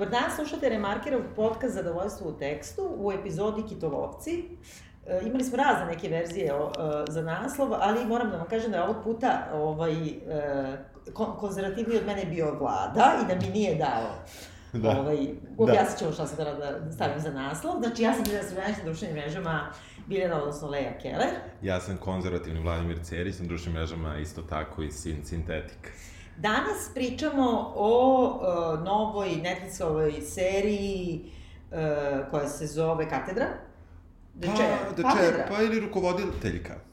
Dobar dan, slušate Remarkerov podcast Zadovoljstvo u tekstu u epizodi Kitolovci. E, imali smo razne neke verzije o, e, za naslov, ali moram da vam kažem da je ovog puta ovaj, e, kon konzervativni od mene bio vlada i da mi nije dao da. Ovaj, objasnit ćemo šta se treba da stavim za naslov. Znači, ja sam bila na na društvenim mrežama Biljana, odnosno Leja Keller. Ja sam konzervativni Vladimir Cerić, na društvenim mrežama isto tako i Sin Sintetik. Danas pričamo o uh, novoj Netflixovoj seriji uh, koja se zove Katedra. The pa, Chair. Pa ili rukovoditeljka.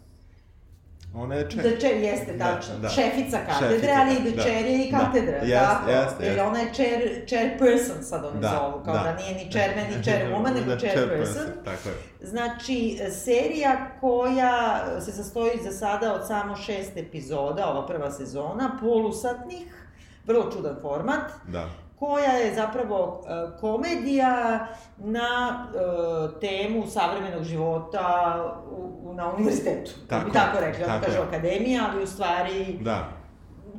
Ona je čer. The Chair jeste, da, tačno. Da, da. Šefica katedre, Šefica, ali i The da. Chair i da. katedra. Da, jeste, jeste. Jer ona je chair, chairperson, sad oni da, zovu, kao da. da nije ni chairman, ni chairwoman, nego da, chairperson. Tako je. Znači, serija koja se sastoji za sada od samo šest epizoda, ova prva sezona, polusatnih, vrlo čudan format. Da koja je zapravo uh, komedija na uh, temu savremenog života u, na univerzitetu. Tako, bi tako rekli, tako kaže akademija, ali u stvari da.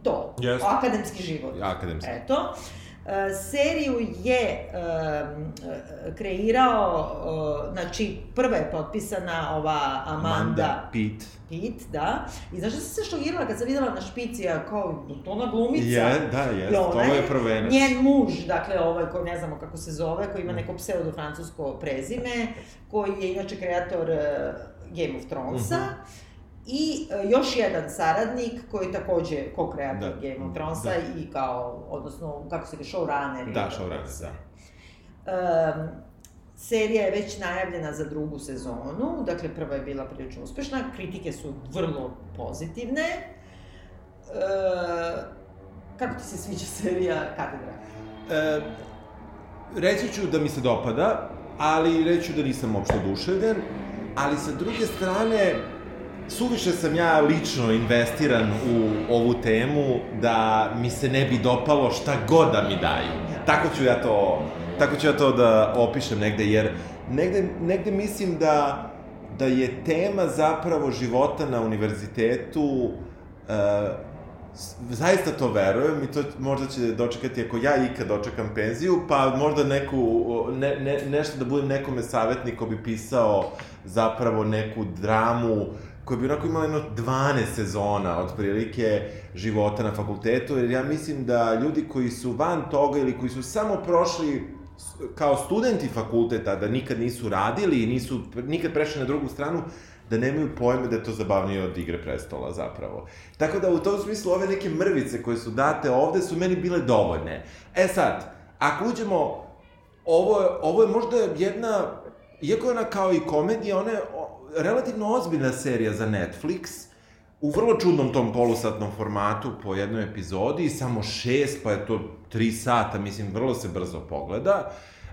to, yes. akademski život. Akademski. Eto. E, seriju je kreirao, znači, prva je potpisana ova Amanda, Amanda Pitt. Pitt, da. I znaš da sam se šokirala kad sam videla na špici, ja kao, to ona glumica. Je, da, je, to je prvenac. Njen muž, dakle, ovaj, koji ne znamo kako se zove, koji ima neko pseudo-francusko prezime, koji je inače kreator uh, Game of Thronesa. Uh mhm. I uh, još jedan saradnik koji je takođe ko-kreator da. Game of Thronesa da. i kao, odnosno, kako se ga, showrunner. Da, showrunner, da. Um, serija je već najavljena za drugu sezonu, dakle prva je bila prilično uspešna, kritike su vrlo pozitivne. E, kako ti se sviđa serija Katedra? E, reći ću da mi se dopada, ali reći ću da nisam uopšte oduševljen, ali sa druge strane, suviše sam ja lično investiran u ovu temu da mi se ne bi dopalo šta god da mi daju. Tako ću ja to, tako ću ja to da opišem negde, jer negde, negde mislim da, da je tema zapravo života na univerzitetu uh, zaista to verujem i to možda će dočekati ako ja ikad dočekam penziju, pa možda neku, ne, ne, nešto da budem nekome savjetnik ko bi pisao zapravo neku dramu koja bi onako imala jedno 12 sezona otprilike života na fakultetu, jer ja mislim da ljudi koji su van toga ili koji su samo prošli kao studenti fakulteta, da nikad nisu radili i nisu nikad prešli na drugu stranu, da nemaju pojme da je to zabavnije od igre prestola zapravo. Tako da u tom smislu ove neke mrvice koje su date ovde su meni bile dovoljne. E sad, ako uđemo, ovo, ovo je možda jedna, iako je ona kao i komedija, ona je, relativno ozbiljna serija za Netflix, u vrlo čudnom tom polusatnom formatu po jednoj epizodi, samo šest, pa je to tri sata, mislim, vrlo se brzo pogleda.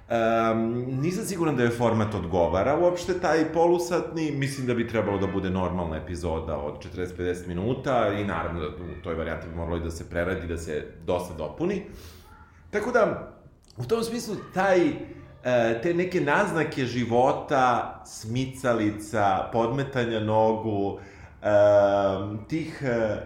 Um, nisam siguran da je format odgovara uopšte taj polusatni, mislim da bi trebalo da bude normalna epizoda od 40-50 minuta i naravno da u toj varijanti bi moralo i da se preradi, da se dosta dopuni. Tako da, u tom smislu, taj te neke naznake života, smicalica, podmetanja nogu, e, tih e,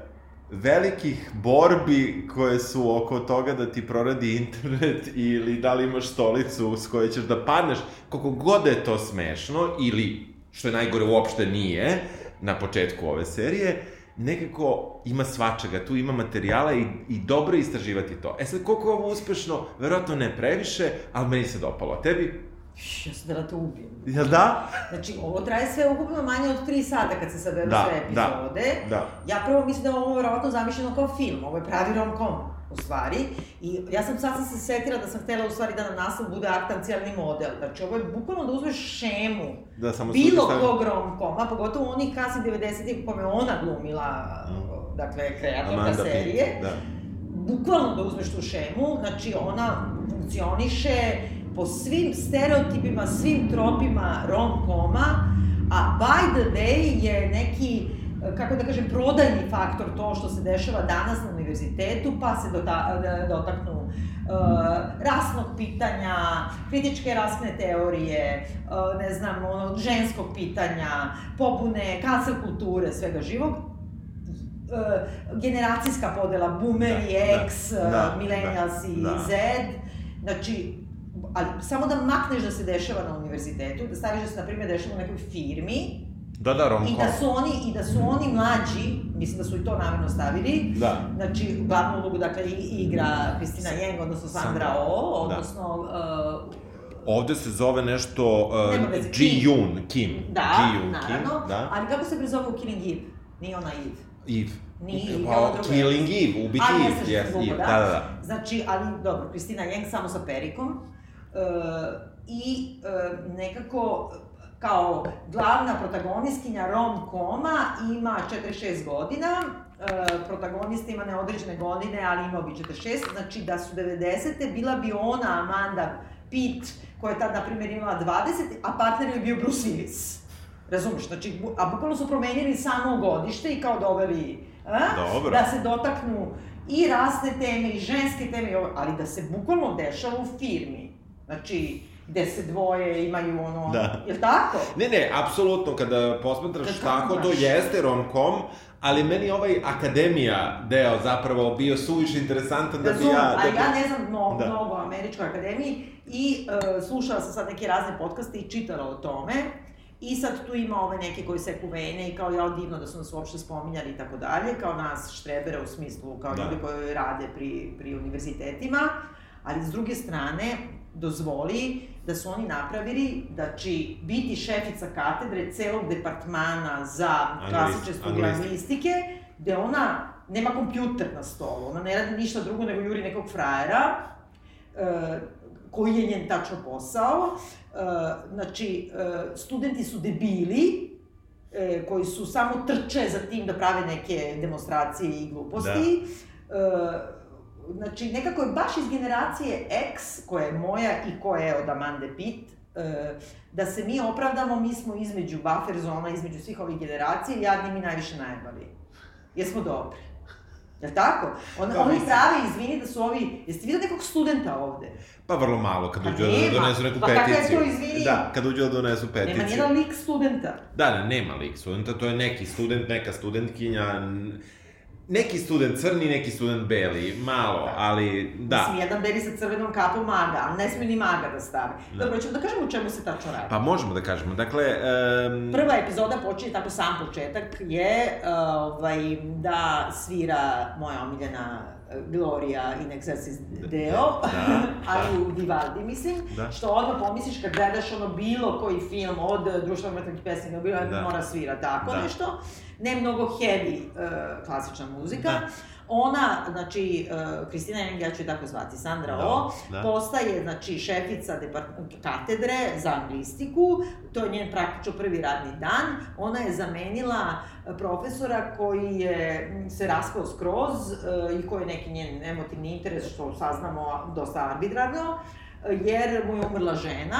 velikih borbi koje su oko toga da ti proradi internet ili da li imaš stolicu s kojoj ćeš da padneš, koliko god da je to smešno ili, što je najgore, uopšte nije, na početku ove serije, nekako ima svačega, tu ima materijala i, i dobro je istraživati to. E sad, koliko je ovo uspešno, verovatno ne previše, ali meni se dopalo. A tebi? Ja sam da te ubijem. Jel da? Znači, ovo traje sve ukupno manje od 3 sata kad se saberu da, sve epizode. Da, da. Ja prvo mislim da je ovo verovatno zamišljeno kao film, ovo je pravi rom-com u stvari. I ja sam sad se setila da sam htela u stvari da na naslov bude aktancijalni model. Znači, ovo je bukvalno da uzmeš šemu da, samo bilo kog rom-koma, pogotovo oni kasni 90-ih u kome ona glumila, mm. dakle, kreatorka serije. Pitt, da. Bukvalno da uzmeš tu šemu, znači ona funkcioniše po svim stereotipima, svim tropima rom-koma, a by the way je neki kako da kažem, prodajni faktor to što se dešava danas na univerzitetu, pa se dota, dotaknu uh, rasnog pitanja, kritičke rasne teorije, uh, ne znam, ono, ženskog pitanja, popune, cancel kulture, svega živog, uh, generacijska podela, boomer da, i X, da, da, millennials da, i da. Z, znači, ali samo da makneš da se dešava na univerzitetu, da staviš da se, na primjer, dešava u nekoj firmi, Da, da, rom I da su oni, i da su oni mlađi, mislim da su i to namerno stavili, Da. znači glavnu ulogu dakle igra Kristina Jeng, odnosno Sandra Sandra Oh, da. odnosno uh, Ovde se zove nešto uh, Ji. Yoon Kim. da, Ji Yoon naravno, Kim, da. ali kako se prezove u Killing Eve? Nije ona Eve. Eve. Nije Pa. Killing Eve, ubiti Eve, yes, što Eve, da. da, da, da. Znači, ali dobro, Kristina Jeng samo sa perikom uh, i uh, nekako kao glavna protagonistkinja rom-koma ima 46 godina, uh, protagonista ima neodređene godine, ali imao bi 46, znači da su 90. bila bi ona Amanda Pitt, koja je tad, na primjer, imala 20, a partner je bio Bruce Willis. Razumeš, znači, a bukvalno su promenili samo godište i kao doveli, a? Dobro. da se dotaknu i rasne teme i ženske teme, ali da se bukvalno dešava u firmi. Znači, gde se dvoje imaju ono, Da. jel tako? Ne, ne, apsolutno, kada posmatraš Kad tako, to jeste rom-com, ali meni ovaj akademija deo zapravo bio suviše interesantan da bi Razumem, ja... Da ali bi... ja ne znam mnogo, Da. mnogo o Američkoj akademiji i uh, slušala sam sad neke razne podcaste i čitala o tome. I sad tu ima ove neke koji se kuvene i kao ja divno da su nas uopšte spominjali i tako dalje, kao nas štrebere u smislu, kao Da. ljudi koji rade pri, pri univerzitetima, ali s druge strane dozvoli da su oni napravili da će biti šefica katedre celog departmana za klasične studije anglistike. gde ona nema kompjuter na stolu, ona ne radi ništa drugo nego juri nekog frajera, e, koji je njen tačno posao. E, znači, e, studenti su debili, e, koji su samo trče za tim da prave neke demonstracije i gluposti. E, znači, nekako je baš iz generacije X, koja je moja i koja je od Amande Pitt, e, da se mi opravdamo, mi smo između buffer zona, između svih ovih generacija, jadni mi najviše najbali. Jer smo dobri. Jel tako? On, Pa oni prave, izvini, da su ovi... Jeste videli nekog studenta ovde? Pa vrlo malo, kad Pa uđu da donesu neku Pa kakav je peticiju. to, izvini? Da, kad uđu da donesu peticiju. Nema nijedan lik studenta. Da, da, nema lik studenta, to je neki student, neka studentkinja, neki student crni, neki student beli, malo, Da. ali da. Mislim, jedan beli sa crvenom kapom maga, ali ne smije ni maga da stave. Da. Dobro, ćemo da kažemo o čemu se tačno radi. Pa možemo da kažemo, dakle... Um, Prva epizoda počinje tako sam početak je uh, ovaj, da svira moja omiljena uh, Gloria in Excelsis deo, Da, ali u Vivaldi, mislim, Da. što odmah pomisliš kad gledaš ono bilo koji film od društveno umetničkih pesnika, bilo Da. mora svira tako Da. nešto, ne mnogo heavy uh, klasična muzika. Da. Ona, znači, uh, Kristina Jeng, ja ću je tako zvati, Sandra Da, O, da. postaje, znači, šefica depart- katedre za anglistiku, to je njen praktično prvi radni dan, ona je zamenila profesora koji je se raspao skroz e, i koji je neki njen emotivni interes, što saznamo dosta arbitrarno, e, jer mu je umrla žena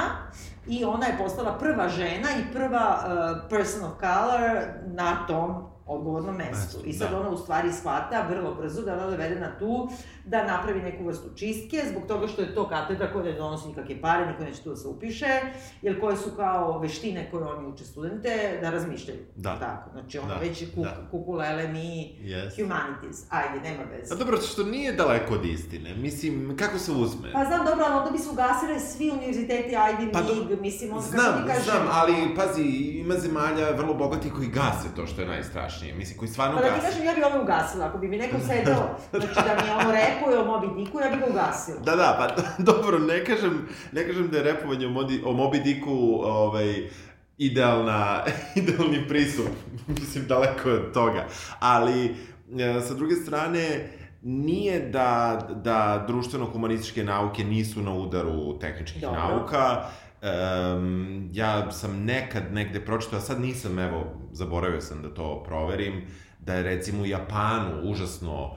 i ona je postala prva žena i prva uh, person of color na tom odgovornom mestu. I sad da. ona u stvari shvata vrlo brzo da ona dovedena tu da napravi neku vrstu čistke, zbog toga što je to katedra koja ne donosi nikakve pare, niko neće tu da se upiše, jer koje su kao veštine koje oni uče studente da razmišljaju. Da. Tako, znači ono Da, već je kuk, da. kukulele mi Yes. humanities, ajde, nema veze. A dobro, što nije daleko od istine. Mislim, kako se uzme? Pa znam, dobro, ali onda bi se ugasile svi univerziteti Ivy Pa do- League, mislim, onda Znam, kako ti kažem... znam, ali pazi, ima zemalja vrlo bogati koji gase to što je najstrašnije. Mislim, koji stvarno Pa da ti kažem, ja bi ove ugasila, ako bi mi neko sedao, znači da mi ono repuje o Moby Dicku, ja bi ga ugasila. Da, da, pa dobro, ne kažem, ne kažem da je repovanje o, Modi, o Moby Dicku ovaj, idealna, idealni pristup, mislim, daleko od toga, ali e, sa druge strane, nije da, da društveno-humanističke nauke nisu na udaru tehničkih Dobro. nauka, Um, ja sam nekad negde pročitao, a sad nisam, evo, zaboravio sam da to proverim, da je recimo u Japanu užasno uh,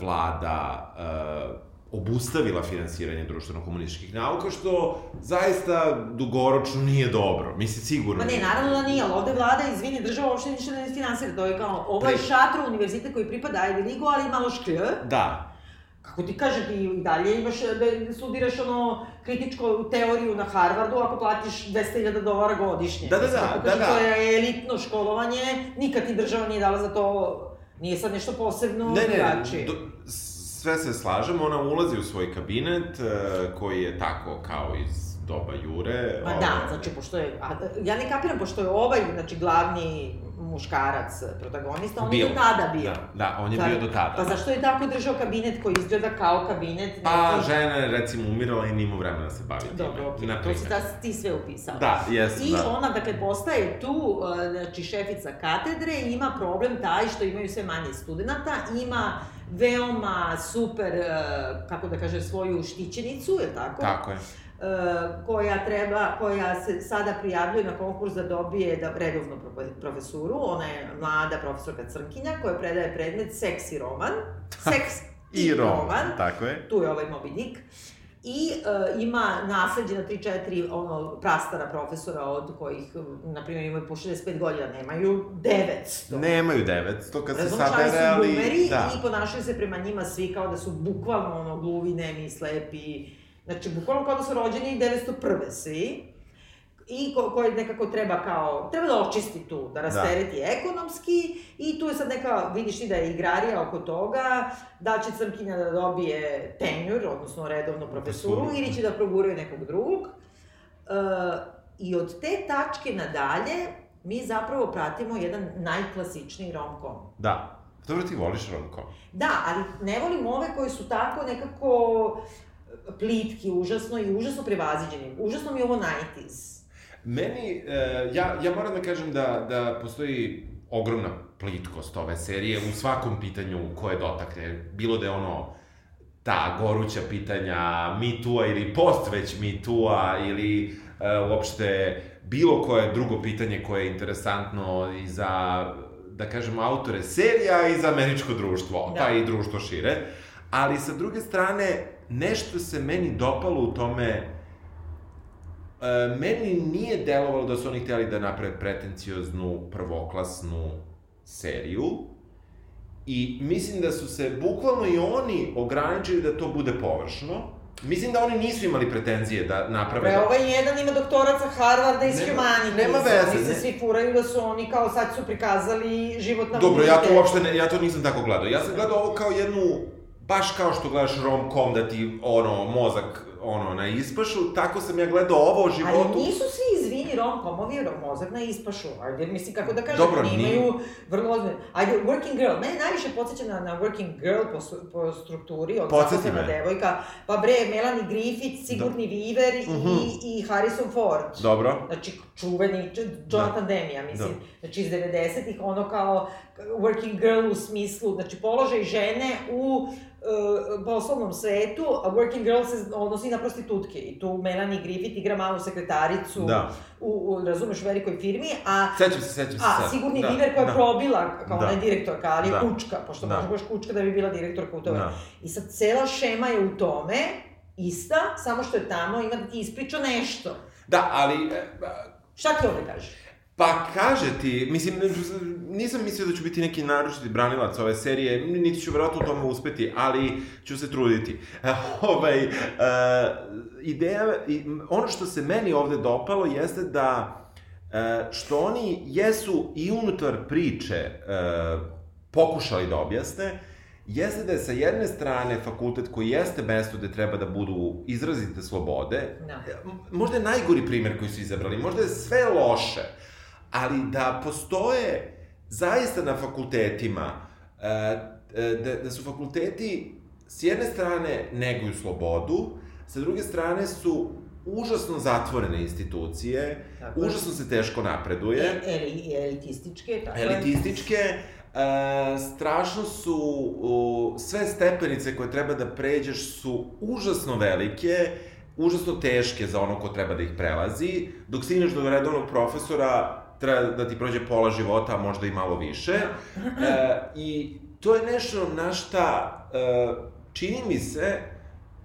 vlada uh, obustavila finansiranje društveno-komunističkih nauka, što zaista dugoročno nije dobro. Mislim, sigurno. Ma ne, naravno da nije, ali ovde vlada, izvini, država uopšte ništa ne finansira, to je kao, ovo je Pri- šatro univerzitet koji pripada Ivy League-u, ali malo šklj. Da, Kako ti kaže, ti i dalje imaš da studiraš ono kritičku teoriju na Harvardu ako platiš 200.000 dolara godišnje. Da, da, da, da, da. To je elitno školovanje, nikad ti država nije dala za to, nije sad nešto posebno ne, ne, drugačije. do, sve se slažem, ona ulazi u svoj kabinet, e, koji je tako kao iz doba Jure. Ma da, znači, pošto je, a, ja ne kapiram, pošto je ovaj, znači, glavni muškarac protagonista, on bio. je do tada bio. Da, da on je Zar, bio do tada. Pa zašto je tako držao kabinet koji izgleda kao kabinet? Pa, neki... žena je recimo umirala i nimo vremena da se bavi time. Dobro, okay. to si da, ti sve upisao. Da, jesam, I da. ona, dakle, postaje tu, znači, šefica katedre i ima problem taj što imaju sve manje studenta, ima veoma super, kako da kaže, svoju štićenicu, je tako? Tako je koja treba, koja se sada prijavljuje na konkurs da dobije da, redovnu profesuru. Ona je mlada profesorka Crnkinja koja predaje predmet seks i roman. Seks i, i roman, roman. Tako je. Tu je ovaj Moby Dick. I uh, ima nasledđe na 3-4 ono, prastara profesora od kojih, na primjer, imaju po 65 godina, nemaju 900. Nemaju 900, kad se sabere, ali... Bumeri, da. I ponašaju se prema njima svi kao da su bukvalno ono, gluvi, nemi, slepi, Znači, bukvalno kao da su rođeni 901. svi. I ko, koji nekako treba kao, treba da očisti tu, da rastereti da. ekonomski i tu je sad neka, vidiš ti da je igrarija oko toga, da će Crnkinja da dobije tenjur, odnosno redovnu profesuru, ili će da proguraju nekog drugog. E, I od te tačke nadalje, mi zapravo pratimo jedan najklasičniji rom-com. Da. Dobro ti voliš rom-com. Da, ali ne volim ove koji su tako nekako plitki, užasno i užasno prevaziđeni. Užasno mi je ovo 90s. Meni, e, ja, ja moram da kažem da, da postoji ogromna plitkost ove serije u svakom pitanju koje dotakne. Bilo da je ono ta goruća pitanja Me Too-a ili post već Me Too-a ili e, uopšte bilo koje drugo pitanje koje je interesantno i za, da kažemo, autore serija i za američko društvo, da. pa i društvo šire. Ali sa druge strane, nešto se meni dopalo u tome, e, meni nije delovalo da su oni hteli da naprave pretencioznu, prvoklasnu seriju, i mislim da su se bukvalno i oni ograničili da to bude površno, Mislim da oni nisu imali pretenzije da naprave... Pre, ovaj jedan ima doktorat sa Harvarda iz Humanity. Nema veze. Oni se svi furaju da su oni kao sad su prikazali život na Dobro, ja to uopšte ne, ja to nisam tako gledao. Ja sam gledao ovo kao jednu baš kao što gledaš rom-com da ti, ono, mozak, ono, na ispašu, tako sam ja gledao ovo o životu. Ali nisu svi, izvini, rom-comovi, mozak na ispašu. Ajde, mislim, kako da kažem, Dobro, imaju vrlo ozbiljno. Ajde, Working Girl, mene najviše podsjeća na, na Working Girl po, po strukturi, od zaposlena devojka, pa bre, Melanie Griffith, Sigourney da. Weaver mm -hmm. i, i Harrison Ford. Dobro. Znači, čuveni, Jonathan da. Demme, ja mislim. Da. Znači, iz 90-ih, ono kao Working Girl u smislu, znači, položaj žene u uh, poslovnom svetu, a Working Girl se odnosi na prostitutke. I tu Melanie Griffith igra malu sekretaricu da. u, u, razumeš, velikoj firmi, a... Sećam se, sećam se. A, sigurni da. diver koja da. je probila, kao da. ona je direktorka, ali je da. kučka, pošto da. može baš kučka da bi bila direktorka u tome. Da. I sad, cela šema je u tome, ista, samo što je tamo, ima da ti ispriča nešto. Da, ali... E, Šta ti ovde kaže? Pa kaže ti, mislim, nisam mislio da ću biti neki naročiti branilac ove serije, niti ću vjerojatno u tome uspeti, ali ću se truditi. ovaj, uh, ideja, ono što se meni ovde dopalo jeste da uh, što oni jesu i unutar priče uh, pokušali da objasne, jeste da je sa jedne strane fakultet koji jeste mesto gde treba da budu izrazite slobode, no. Da. možda je najgori primer koji su izabrali, možda je sve loše, ali da postoje zaista na fakultetima, e, e, da, da su fakulteti s jedne strane neguju slobodu, sa druge strane su užasno zatvorene institucije, tako užasno se teško napreduje. E, eli, elitističke, tako Elitističke, e, strašno su, u, sve stepenice koje treba da pređeš su užasno velike, užasno teške za ono ko treba da ih prelazi, dok stigneš do redovnog profesora, treba da ti prođe pola života, a možda i malo više. E, I to je nešto na šta e, čini mi se,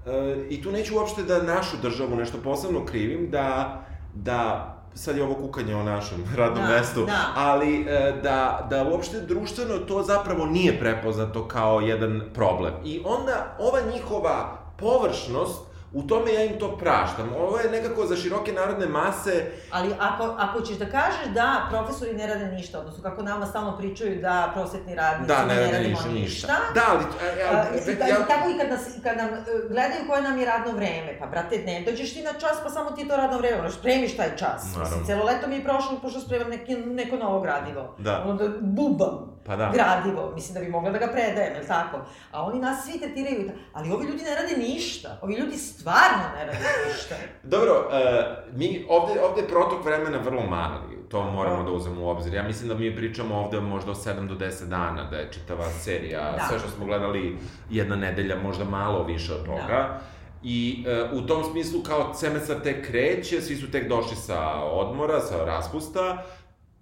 e, i tu neću uopšte da našu državu nešto posebno krivim, da, da sad je ovo kukanje o našem radnom da, mestu, da. ali e, da, da uopšte društveno to zapravo nije prepoznato kao jedan problem. I onda ova njihova površnost u tome ja im to praštam. Ovo je nekako za široke narodne mase... Ali ako, ako ćeš da kažeš da profesori ne rade ništa, odnosno kako nama stalno pričaju da prosvetni radnici Da, ne ne rade ništa, ništa. Da, ali... a, a, A, i, da, ja- tako i kad, nas, kad nam e, gledaju koje nam je radno vreme, pa brate, ne dođeš ti na čas, pa samo ti to radno vreme, moraš spremiš taj čas. Naravno. Mislim, celo leto mi je prošlo, pošto spremam neki, neko novo gradivo. Da. Onda bubam Pa da. gradivo, mislim da bi mogla da ga predajem, je tako? A oni nas svi tretiraju, ali ovi ljudi ne rade ništa, ovi ljudi stvarno ne rade ništa. Dobro, uh, mi, ovde, ovde je protok vremena vrlo mali, to moramo da uzmemo u obzir. Ja mislim da mi pričamo ovde možda o 7 do 10 dana, da je čitava serija, Da. sve što smo gledali jedna nedelja, možda malo više od toga. Da. I uh, u tom smislu kao semestar tek kreće, svi su tek došli sa odmora, sa raspusta,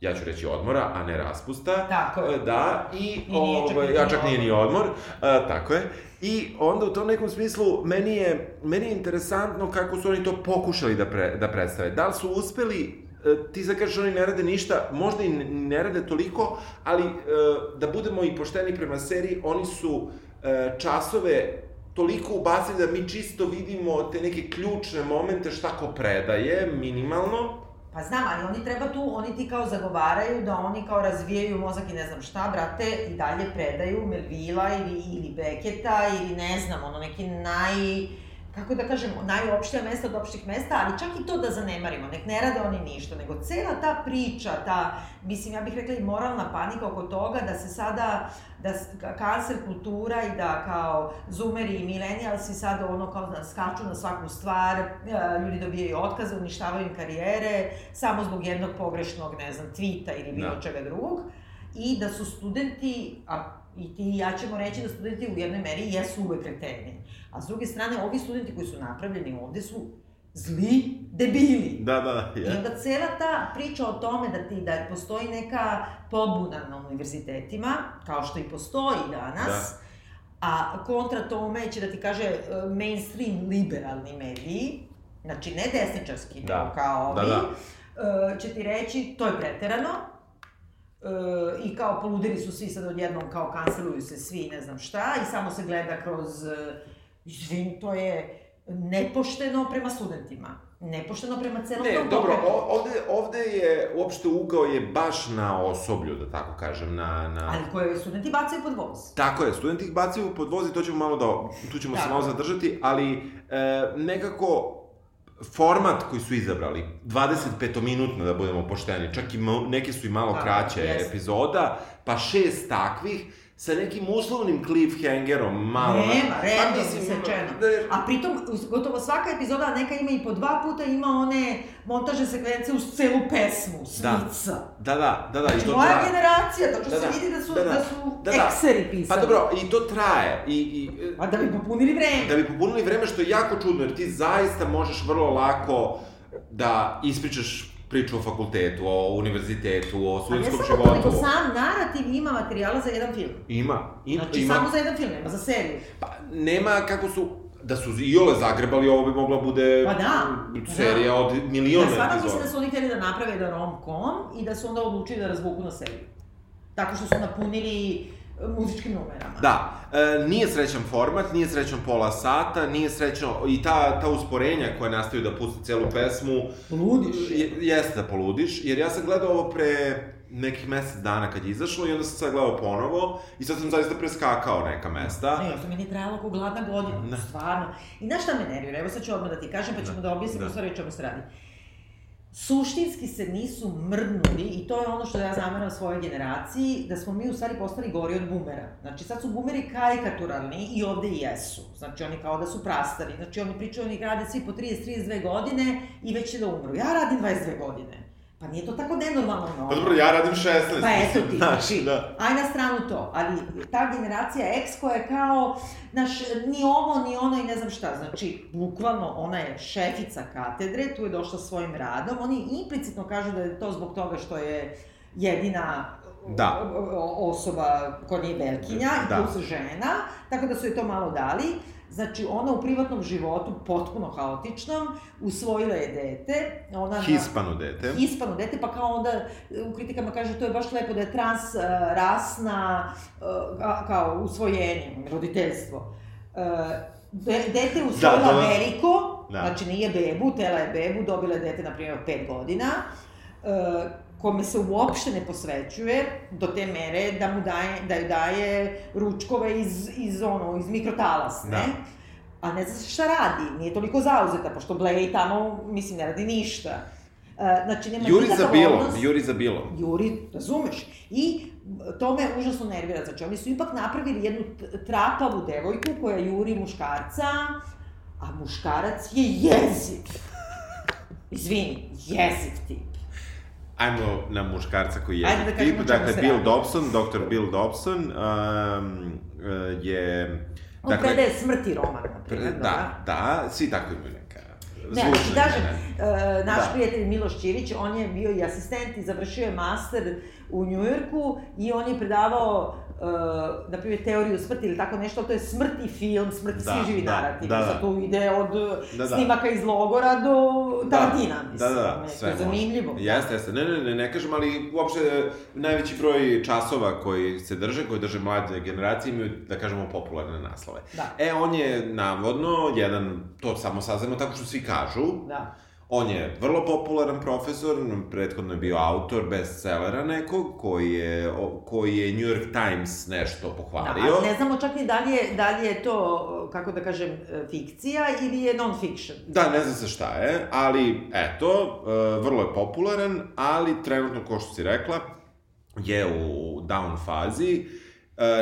ja ću reći odmora, a ne raspusta. Tako je. E, Da, i, I ovaj, ja čak nije ni odmor. a, tako je. I onda u tom nekom smislu, meni je, meni je interesantno kako su oni to pokušali da, pre, da predstave. Da li su uspeli e, ti sad kažeš oni ne rade ništa, možda i ne- rade toliko, ali e, da budemo i pošteni prema seriji, oni su e, časove toliko ubacili da mi čisto vidimo te neke ključne momente šta ko predaje, minimalno, Pa znam, ali oni treba tu, oni ti kao zagovaraju da oni kao razvijaju mozak i ne znam šta, brate, i dalje predaju Melvila ili, ili Beketa ili ne znam, ono neki naj kako da kažem, najopštija mesta od opštih mesta, ali čak i to da zanemarimo, nek ne rade oni ništa, nego cela ta priča, ta, mislim, ja bih rekla i moralna panika oko toga da se sada, da kancer kultura i da kao zoomeri i milenijalsi sada ono kao da skaču na svaku stvar, e, ljudi dobijaju otkaze, uništavaju im karijere, samo zbog jednog pogrešnog, ne znam, tvita ili bilo Da. čega drugog, i da su studenti, a i ti i ja ćemo reći da studenti u jednoj meri jesu uvek kreteni. A s druge strane, ovi studenti koji su napravljeni ovde su zli debili. Da, da, I onda cela ta priča o tome da ti da postoji neka pobuna na univerzitetima, kao što i postoji danas, a kontra tome će da ti kaže e, mainstream liberalni mediji, znači ne desničarski, Da. kao Da, ovi, da. e, će ti reći to je preterano, i kao poludeli su svi sad odjednom, kao kanceluju se svi, ne znam šta, i samo se gleda kroz, e, izvin, to je nepošteno prema studentima, nepošteno prema celom Ne, tom dobro, pokretu. o, ovde, ovde je, uopšte ugao je baš na osoblju, da tako kažem, na... na... Ali koje studenti bacaju pod voz. Tako je, studenti ih bacaju pod voz i to ćemo malo da, tu ćemo se Tako. malo zadržati, ali e, nekako format koji su izabrali, 25-minutno da budemo pošteni, čak i neke su i malo Tako, kraće jeste. epizoda, pa šest takvih, sa nekim uslovnim cliffhangerom, malo... Nema, redom Pa mislim, isečeno. da- A pritom, gotovo svaka epizoda, neka ima i po dva puta, ima one montaže sekvence uz celu pesmu, svica. Da, da, da, da, i Znači, to moja traje. generacija, tačno Da, se da. vidi da su, Da, da, da. su Da, da. ekseri pisali. Pa dobro, i to traje. I, i, A da bi popunili vreme. da bi popunili vreme, što je jako čudno, jer ti zaista možeš vrlo lako da ispričaš priču o fakultetu, o univerzitetu, o A ne studentskom samo to, nego životu. sam narativ ima materijala za jedan film. Ima, ima, Znači, ima. samo za jedan film, nema za seriju. Pa, nema kako su, da su iole zagrebali, ovo bi mogla bude Pa da, serija da. od miliona Ja stvarno mislim epizoda. da su oni hteli da naprave jedan rom-com i da su onda odlučili da razvuku na seriju. Tako što su napunili muzičkim numerama. Da, e, nije srećan format, nije srećan pola sata, nije srećno i ta, ta usporenja koja nastaju da pusti celu pesmu, Ludiš. je, jeste da poludiš, jer ja sam gledao ovo pre nekih mesec dana kad je izašlo i onda sam sad gledao ponovo i sad sam zaista preskakao neka mesta. Ne, to mi nije trajalo kao gladna godina, Da. stvarno. I znaš šta me nervira? Evo sad ću odmah da ti kažem, pa ćemo da, objasnimo Da. stvari o čemu se radi. Suštinski se nisu mrdnuli i to je ono što ja zameram svojoj generaciji, da smo mi u stvari postali gori od bumera. Znači sad su bumeri karikaturalni i ovde i jesu. Znači oni kao da su prastari. Znači oni pričaju, oni rade svi po 30-32 godine i već će da umru. Ja radim 22 godine. Pa nije to tako nenormalno. Pa dobro, ja radim 16. Pa eto ti, znači, da. aj na stranu to, ali ta generacija X koja je kao, znaš, ni ovo, ni ono i ne znam šta, znači, bukvalno ona je šefica katedre, tu je došla svojim radom, oni implicitno kažu da je to zbog toga što je jedina Da. osoba koja nije velkinja, Da. da. plus žena, tako da su je to malo dali. Znači, ona u privatnom životu, potpuno haotičnom, usvojila je dete. Ona na- Hispano dete. Hispano dete, pa kao onda u kritikama kaže to je baš lepo da je transrasna, kao usvojenje, roditeljstvo. De, dete usvojila Da, da. veliko, Da. znači nije bebu, tela je bebu, dobila je dete, na primjer, od 5 godina, e, kome se uopšte ne posvećuje do te mere da mu daje, da joj daje ručkove iz, iz, ono, iz mikrotalasne. Da. A ne zna se šta radi, nije toliko zauzeta, pošto Blej tamo, mislim, ne radi ništa. E, znači, nema Juri za bilo, odnos. juri za bilo. Juri, razumeš? I to me užasno nervira. Znači, oni su ipak napravili jednu trapavu devojku koja juri muškarca, a muškarac je jeziv. Izvini, jeziv tip. Ajmo na muškarca koji je Ajde da tip, dakle Bill radi. Dobson, dr. Bill Dobson um, uh, je... On dakle, predaje smrti roman, na pre- primjer. da, da, svi tako imaju neka Ne, znači, zvučna kažem, e, naš Da. prijatelj Miloš Ćirić, on je bio i asistent i završio je master u Njujorku i on je predavao, e, na primjer, teoriju smrti ili tako nešto, to je smrt i film, smrt i Da, svi živi da, narativ. da, da. Sad tu ide od Da, da. snimaka iz logora do Tarantina, da, mislim. da, da, je sve to zanimljivo. može. Jeste, jeste. Ne, ne, ne, ne kažem, ali uopšte najveći broj časova koji se drže, koji drže mlade generacije, imaju, da kažemo, popularne naslove. Da. E, on je, navodno, jedan, to samo saznamo tako što svi kažu, Da. On je vrlo popularan profesor, prethodno je bio autor bestsellera nekog, koji je, koji je New York Times nešto Da, pohvalio. a ne znamo čak ni da li, je, da li je to, kako da kažem, fikcija ili je non-fiction. Da, ne zna se šta je, ali eto, e, vrlo je popularan, ali trenutno, ko što si rekla, je u down fazi,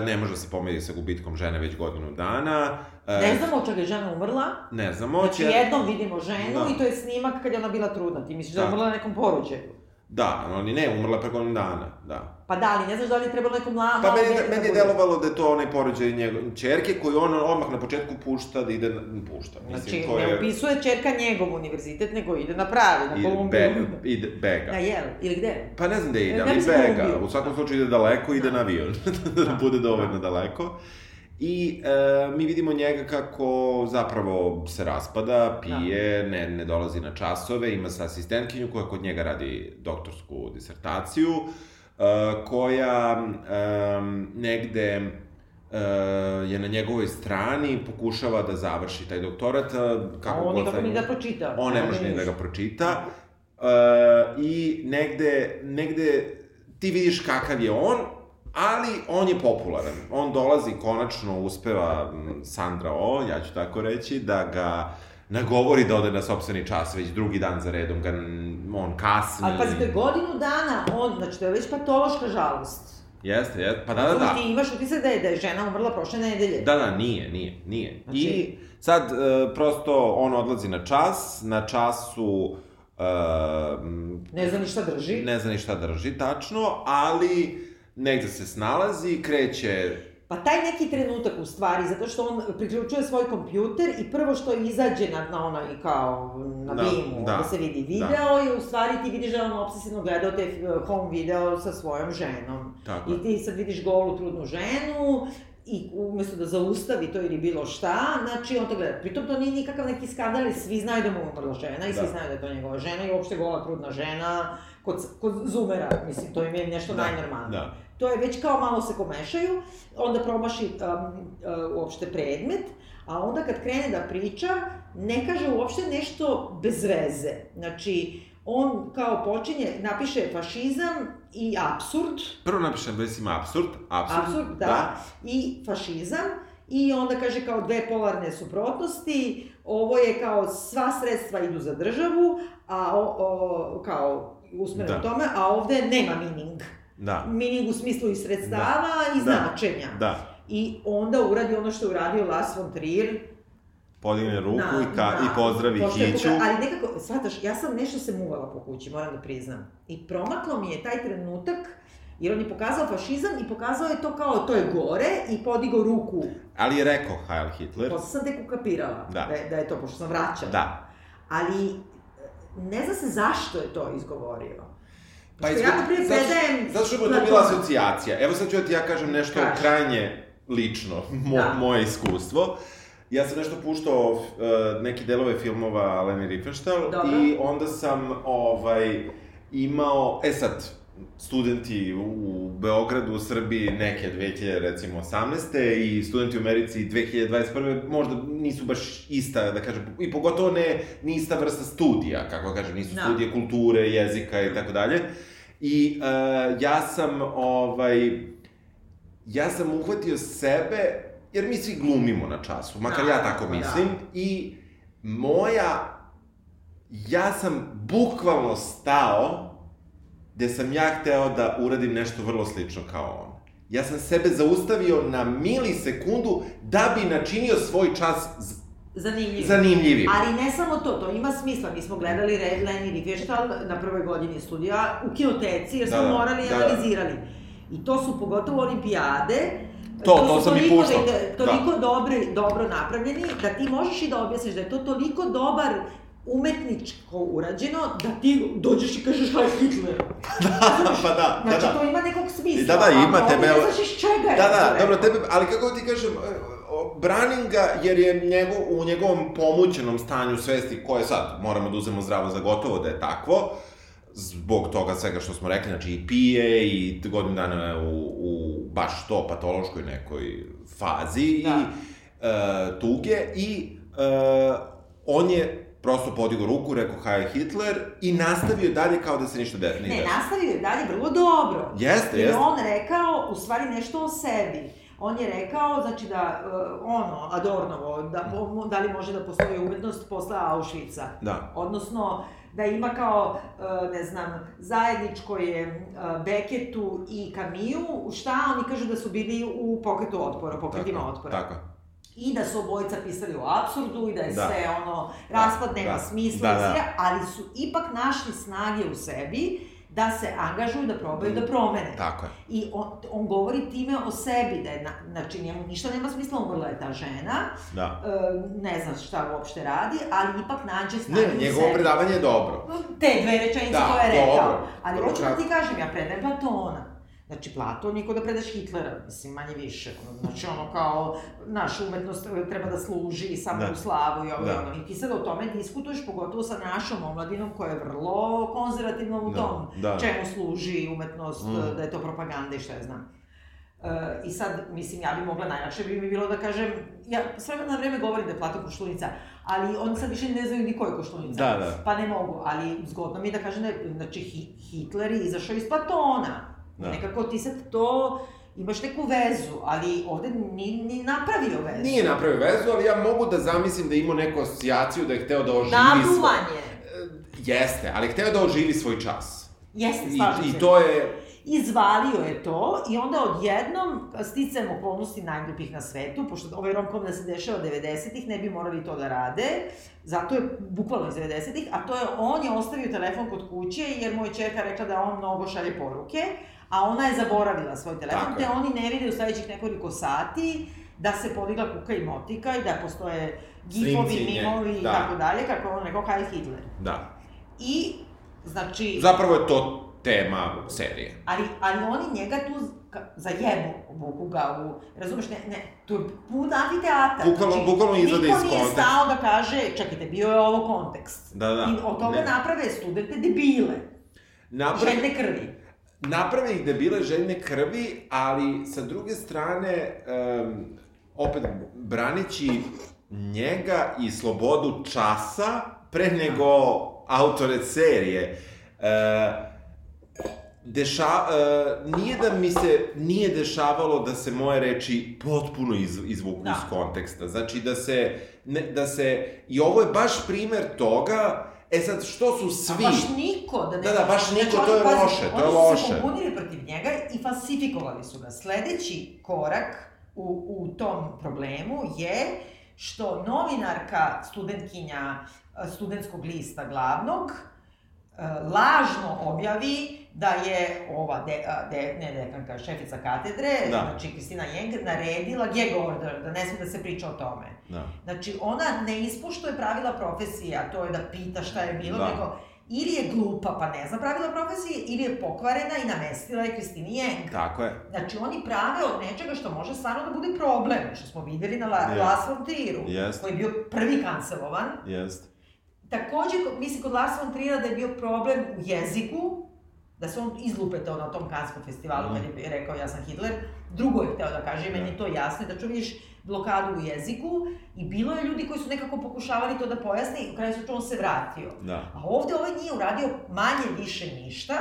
ne može da se pomeri sa gubitkom žene već godinu dana. e, Ne znamo od čega je žena umrla, Ne znamo, Znači, će... jednom vidimo ženu Da. i to je snimak kad je ona bila trudna. Ti misliš da je Da. umrla na nekom porođaju. Da, ali ne, umrla pre godinu dana, da. Pa da, ali ne znaš da li je trebalo neko mla, Pa meni, dete da meni je delovalo da je to onaj porođaj njegove čerke koju on odmah na početku pušta da ide na, pušta. Znači, to ne je, upisuje čerka njegov univerzitet, nego ide na pravi, na Kolumbiju. be, ide bega. Na jel, ili gde? Pa ne znam gde ide, Ne ali mislim bega. U svakom slučaju ide daleko, ide Da. na avion. da Da. bude dovoljno Da. daleko. I e, mi vidimo njega kako zapravo se raspada, pije, ne, ne dolazi na časove, ima sa asistentkinju koja kod njega radi doktorsku disertaciju, e, koja e, negde e, je na njegovoj strani, pokušava da završi taj doktorat. e, Kako god on nikako ni da pročita. on ne može ni da ga pročita. Uh, I negde, negde ti vidiš kakav je on, ali on je popularan. On dolazi, konačno uspeva Sandra O, ja ću tako reći, da ga nagovori da ode na sopstveni čas, već drugi dan za redom ga, on kasni. Ali pazi, to je godinu dana, on, znači to je već patološka žalost. Jeste, jeste, pa da, da, da. Ti imaš utisak da je, da je žena umrla prošle nedelje. Da, da, nije, nije, nije. Znači- I sad, e, prosto, on odlazi na čas, na času... E, Ne zna ni šta drži. ne zna ni šta drži tačno, ali negde se snalazi, kreće... Pa taj neki trenutak u stvari, zato što on priključuje svoj kompjuter i prvo što izađe na, na onaj kao na Da, bimu, da, da, se vidi video i u stvari ti vidiš da on obsesivno gledao te eh, home video sa svojom ženom. Tako I ti sad vidiš golu trudnu ženu i umesto da zaustavi to ili bilo šta, znači on to gleda. Pritom to nije nikakav neki skandal, svi znaju da mu je umrla žena i svi Da. znaju da je to njegova žena i uopšte gola trudna žena kod, kod zoomera, mislim, to im je nešto Da, najnormalnije. da. To je već kao malo se komešaju, onda promaši um, uh, uopšte predmet, a onda kad krene da priča, ne kaže uopšte nešto bez veze. Znači, on kao počinje, napiše fašizam i absurd, Prvo napišem da ima absurd, absurd, absurd, da, i fašizam, i onda kaže kao dve polarne suprotnosti, ovo je kao sva sredstva idu za državu, a o, o, kao usmereno Da. tome, a ovde nema meaning. da, Meaning u smislu i sredstava i Da. značenja. da. I onda uradi ono što je uradio Lars von Trier. Podigne ruku na- i, ka, na- i pozdravi pošto je Hiću. poka- Ali nekako, shvataš, ja sam nešto se muvala po kući, moram da priznam. I promaklo mi je taj trenutak, jer on je pokazao fašizam i pokazao je to kao, to je gore i podigao ruku. Ali je rekao Heil Hitler. Posle sam tek ukapirala Da. da, je, da je to, pošto sam vraćala. Da. Ali, ne zna se zašto je to izgovorio. Pa Pošto ja, zato- predajem... Zato što bi to bila asocijacija. Evo sad ću da ti ja kažem nešto Kaži. krajnje lično, mo, Da. moje iskustvo. Ja sam nešto puštao uh, neke delove filmova Leni Riefenstahl Dobro. i onda sam ovaj, imao, e sad, studenti u Beogradu, u Srbiji neke 2000, recimo, 18. i studenti u Americi 2021. možda nisu baš ista, da kažem, i pogotovo ne, ni ista vrsta studija, kako da kažem, nisu Da. studije kulture, jezika i tako dalje. I uh, ja sam, ovaj, ja sam uhvatio sebe, jer mi svi glumimo na času, makar ja Da, tako da. mislim, i moja, ja sam bukvalno stao gde sam ja hteo da uradim nešto vrlo slično kao on. Ja sam sebe zaustavio na milisekundu da bi načinio svoj čas z- Zanimljivo. zanimljivim. Ali ne samo to, to ima smisla. Mi smo gledali Red Len i Riefenstahl na prvoj godini studija u kinoteci, jer smo Da, da, morali i da, da. analizirali. I to su pogotovo olimpijade, To, to su sam i puštao. vide- Toliko dobri, dobro napravljeni, da ti možeš i da objasniš da je to toliko dobar umetničko urađeno, da ti dođeš i kažeš Heil Hitler. pa da, da, Znači, da. to ima nekog smisla. Da, da, ima tebe- ne znaš iz čega je Da, to da, dobro, tebe, ali kako ti kažem, e, branim ga jer je njegov, u njegovom pomućenom stanju svesti, koje sad moramo da uzmemo zdravo za gotovo da je takvo, zbog toga svega što smo rekli, znači i pije i godinu dana je u, u baš to patološkoj nekoj fazi Da. i e, tuge i e, on je prosto podigao ruku, rekao Heil Hitler i nastavio dalje kao da se ništa de, nije Ne, desilo. nastavio je dalje vrlo dobro. Jeste, Jer jeste. on rekao, u stvari, nešto o sebi. On je rekao, znači da, uh, ono, Adornovo, da, da li može da postoji umetnost posle Auschwitza. Da. Odnosno, da ima kao, uh, ne znam, zajedničko je uh, Beketu i Kamiju, šta oni kažu da su bili u pokretu otpora, pokretima Tako, otpora. Tako. I da su obojica pisali o apsurdu i da je Da. sve ono, raspad nema da, smisla da, da. sve, ali su ipak našli snage u sebi da se angažuju, da probaju da promene. Tako je. I on, on govori time o sebi, da je, na, znači njemu ništa nema smisla, umrla je ta žena, Da. e, ne znam šta uopšte radi, ali ipak nađe snage Ne, njegovo predavanje je dobro. Te dve rečenice Da, koje je rekao. dobro. Ali hoću da ti kažem, ja predajem Platona. Znači, Platon je kod da predaš Hitlera, mislim, manje više. Znači, ono kao, naša umetnost treba da služi samo Da. u slavu i ovo Da. ono. I ti sad o tome diskutuješ, pogotovo sa našom omladinom koja je vrlo konzervativna u Da, tom da. čemu služi umetnost, Mm. da je to propaganda i šta ja znam. E, I sad, mislim, ja bi mogla, najlakše bi mi bilo da kažem, ja s vremena na vreme govorim da je Platon koštunica, ali oni sad više ne znaju ni ko je koštunica. Da, da. Pa ne mogu, ali zgodno mi je da kažem da je, znači, Hi- Hitler je izašao iz Platona. Da. Nekako ti sad to, imaš neku vezu, ali ovde ni, ni napravio vezu. Nije napravio vezu, ali ja mogu da zamislim da je imao neku asocijaciju da je hteo da oživi svoj... Naduvanje. E, Jeste, ali je hteo da oživi svoj čas. Jeste, I, slažem I se. to je... Izvalio je to i onda odjednom, sticajem okolnosti najglupih na svetu, pošto ovaj romkom da se dešava 90-ih, ne bi morali to da rade, zato je bukvalno iz 90-ih, a to je, on je ostavio telefon kod kuće jer mu je čerka rekla da on mnogo šalje poruke, a ona je zaboravila svoj telefon, Tako te oni ne vide u sledećih nekoliko sati da se podigla kuka i motika i da postoje gifovi, mimovi i da. tako dalje, kako je on rekao Heil Hitler. Da. I, znači... Zapravo je to tema serije. Ali, ali oni njega tu zajebu, vuku ga u, razumeš, ne, ne, tu je pun amfiteatar. Bukvalno- bukvalno izvade iz Niko nije konteksta. stao da kaže, čekajte, bio je ovo kontekst. Da, da. I od toga Ne. naprave studente debile, Napravi, željne krvi. Naprave ih da bile željne krvi, ali sa druge strane, um, opet braneći njega i slobodu časa pre nego autore serije. Uh, deša, uh, nije da mi se nije dešavalo da se moje reči potpuno iz, izvuku Da. iz konteksta. Znači da se, ne, da se, i ovo je baš primer toga, e sad što su svi... A baš niko, da ne... Da, da, baš niko, Znači, to je pazi, loše, to je Oni su loše. se pobunili protiv njega i falsifikovali su ga. Sledeći korak u, u tom problemu je što novinarka, studentkinja eh, studentskog lista glavnog, eh, lažno objavi da je ova, de, de, ne dekanka, šefica katedre, Da. znači Kristina Jeng, naredila gag order, da ne sme da se priča o tome. Da. Znači, ona ne ispuštuje pravila profesije, a to je da pita šta je bilo, Da. nego ili je glupa pa ne zna pravila profesije, ili je pokvarena i namestila je Kristini Jeng. Tako je. Znači, oni prave od nečega što može stvarno da bude problem, što smo videli na La, Je. Lars von Trieru, Jest. koji je bio prvi kancelovan. Jest. Takođe, ko- mislim kod Lars von Triera da je bio problem u jeziku, da se on izlupetao na tom kanskom festivalu Mhm. kad je rekao ja sam Hitler. Drugo je hteo da kaže, meni je to jasno, da ču vidiš blokadu u jeziku i bilo je ljudi koji su nekako pokušavali to da pojasne i u kraju slučaju on se vratio. Da. A ovde ovaj nije uradio manje više ništa,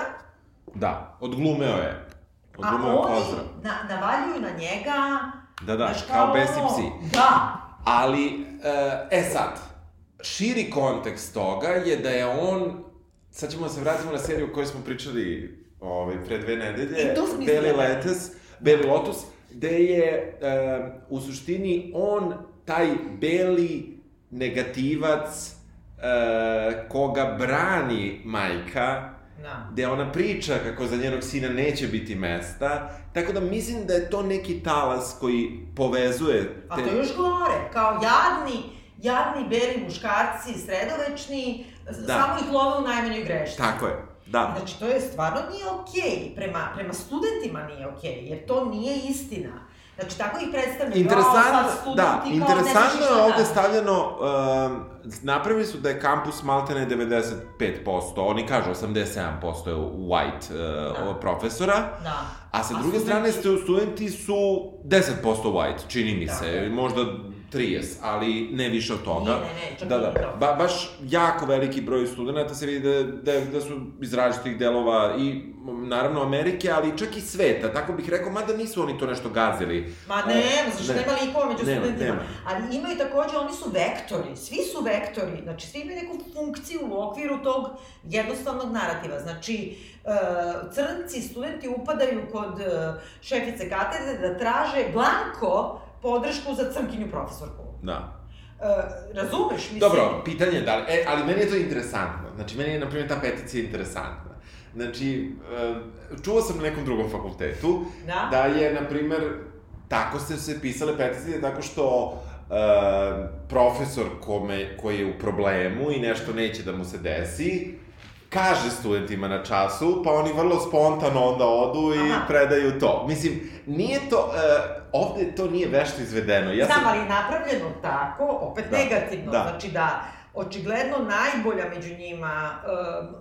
Da, odglumeo je. a Odglumeo je oni pozdrav. na, navaljuju na njega... Da, da, znaš, kao besi psi. Da, Ali, e, e sad, širi kontekst toga je da je on, sad ćemo da se vratimo na seriju o kojoj smo pričali ovaj, pre dve nedelje, Beli Letes, Beli Lotus, gde je e, u suštini on taj beli negativac e, koga brani majka, da. gde ona priča kako za njenog sina neće biti mesta, tako da mislim da je to neki talas koji povezuje A to još gore, kao jadni, jadni beli muškarci, sredovečni, Da. samo ih love u najmanjoj grešci. Tako je, da. Znači, to je stvarno nije okej, prema, prema studentima nije okej, jer to nije istina. Znači, tako ih predstavljaju, Interesantno, "Jao, sad studenti, da, interesantno je ovde da." stavljeno, um, napravili su da je kampus maltene 95%, oni kažu 87% je white uh, Da. profesora, Da. a sa A druge studenti- strane stu- studenti su 10% white, čini mi se, možda 30, ali ne više od toga. Ne, ne, da, da, ba, baš jako veliki broj studenta se vidi da, da, da su iz različitih delova i naravno Amerike, ali čak i sveta, tako bih rekao, mada nisu oni to nešto gazili. Ma E, ne, zašto ne. nema likova među Nema, studentima. nema. Ali imaju takođe, oni su vektori, svi su vektori, znači svi imaju neku funkciju u okviru tog jednostavnog narativa. Znači, e, crnci, studenti upadaju kod e, šefice katedre da traže blanko podršku za crnkinju profesorku. Da. E, razumeš? Mislim, Dobro, pitanje je da li, e, ali meni je to interesantno. Znači, meni je, na primjer, ta peticija interesantna. Znači, e, čuo sam na nekom drugom fakultetu Da? da je, na primjer, tako ste se pisale peticije tako što e, profesor kome, koji je u problemu i nešto neće da mu se desi, kaže studentima na času, pa oni vrlo spontano onda odu i Aha. predaju to. Mislim, nije to, e, ovde to nije vešto izvedeno. Ja Znam, sam, ali je napravljeno tako, opet Da, negativno. da. Znači da, očigledno najbolja među njima e,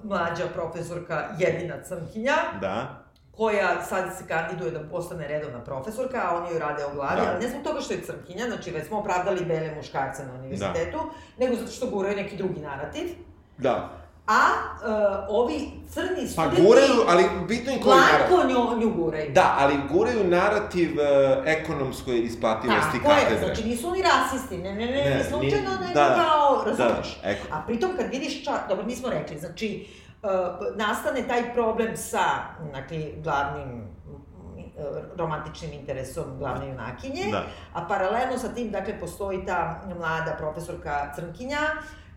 mlađa profesorka, jedina crnkinja, Da, koja sad se kandiduje da postane redovna profesorka, a oni joj rade o glavi, Da. ali ne zbog toga što je crnkinja, znači već smo opravdali bele muškarce na univerzitetu, nego zato što guraju neki drugi narativ. da. A e, ovi crni Pa studenti... guraju, ali bitno je koji narativ. Blanko nju, nju guraju. Da, ali guraju narativ uh, ekonomskoj isplativosti Tako je, katedre. znači nisu oni rasisti, ne, ne, ne, Ne, ne, slučajno, nije- nego da, da. kao, Da, razumeš? eko. A pritom kad vidiš, ča, dobro, nismo rekli, znači, uh, nastane taj problem sa, znači, glavnim uh, romantičnim interesom glavne junakinje, Da. a paralelno sa tim, dakle, postoji ta mlada profesorka Crnkinja,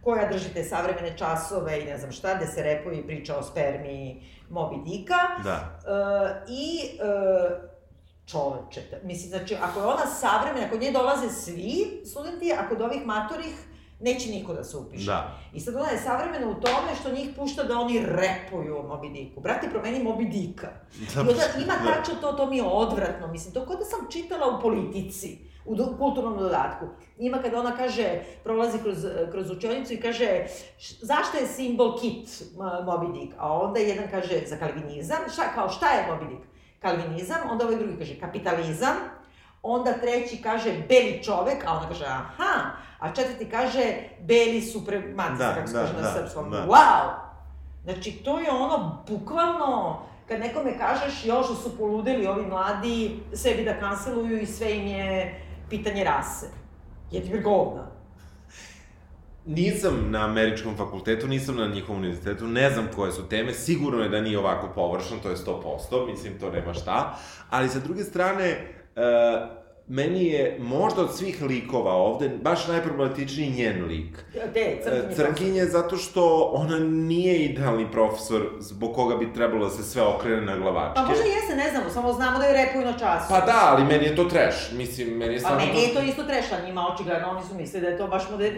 koja drži te savremene časove i ne znam šta, gde se repuje i priča o spermi Moby Dicka. Da. E, I e, čoveče, ta- mislim, znači, ako je ona savremena, ako nje dolaze svi studenti, a kod ovih matorih neće niko da se upiše. Da. I sad ona je savremena u tome što njih pušta da oni repuju o Moby Dicku. Brate, promeni Moby Dicka. I onda ima Da. tačno to, to mi je odvratno. Mislim, to kod da sam čitala u politici, u do, kulturnom dodatku. Ima kada ona kaže, prolazi kroz, kroz učionicu i kaže š- zašto je simbol kit Moby Dick? A onda jedan kaže za kalvinizam. Šta, kao šta je Moby Dick? Kalvinizam. Onda ovaj drugi kaže kapitalizam. Onda treći kaže beli čovek, a ona kaže aha. A četvrti kaže beli supremaci, Da, kako se da, kaže na da, srpskom. da. Wow! Znači, to je ono, bukvalno, kad nekome kažeš još da su poludeli ovi mladi, sebi da kanceluju i sve im je pitanje rase. Jedi govna. Nisam na američkom fakultetu, nisam na njihovom univerzitetu, ne znam koje su teme, sigurno je da nije ovako površno, to je 100%, mislim, to nema šta, ali sa druge strane, e, meni je možda od svih likova ovde, baš najproblematičniji njen lik. Te, E, crnkinje. Crnkinje zato što ona nije idealni profesor zbog koga bi trebalo da se sve okrene na glavačke. Pa možda jeste, ne znamo, samo znamo da je repuju na času. Pa da, ali meni je to trash. Mislim, meni je Pa stvarno... meni je to isto trešla, njima očigledno, oni su mislili da je to baš moder,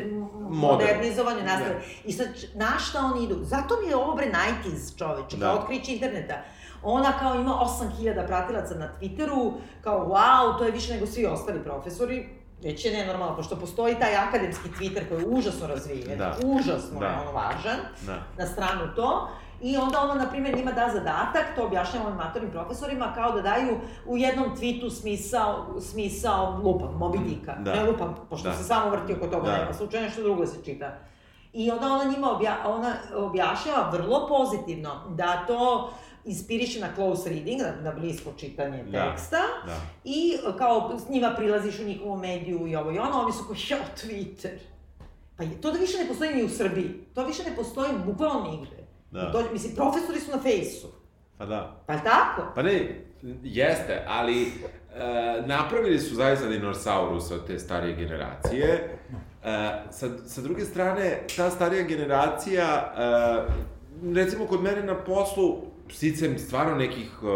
modernizovanje nastave. Ne. I sad, na šta oni idu? Zato mi je ovo bre 90s čoveče, Da. kao otkriće interneta. Ona kao ima 8000 pratilaca na Twitteru, kao wow, to je više nego svi ostali profesori, već je nenormalno, pošto postoji taj akademski Twitter koji je užasno razvijen, Da. užasno Da. je ono važan, Da. na stranu to, I onda ona, na primjer, njima da zadatak, to objašnjamo ovim matornim profesorima, kao da daju u jednom tweetu smisao, smisao lupam, Moby Dicka. Da. Ne lupam, pošto Da. se samo vrti oko toga, Da. nema slučaja, nešto drugo se čita. I onda ona njima obja, ona objašnjava vrlo pozitivno da to inspiriše na close reading, na, na blisko čitanje Da. teksta, Da. i kao s njima prilaziš u njihovu mediju i ovo i ono, oni su kao, ja, Twitter. Pa je, to da više ne postoji ni u Srbiji. To više ne postoji bukvalno nigde. Da. To, mislim, profesori su na fejsu. Pa da. Pa tako? Pa ne, jeste, ali e, napravili su zaista dinosaurusa od te starije generacije. E, sa, sa druge strane, ta starija generacija, e, recimo kod mene na poslu, sticam stvarno nekih e,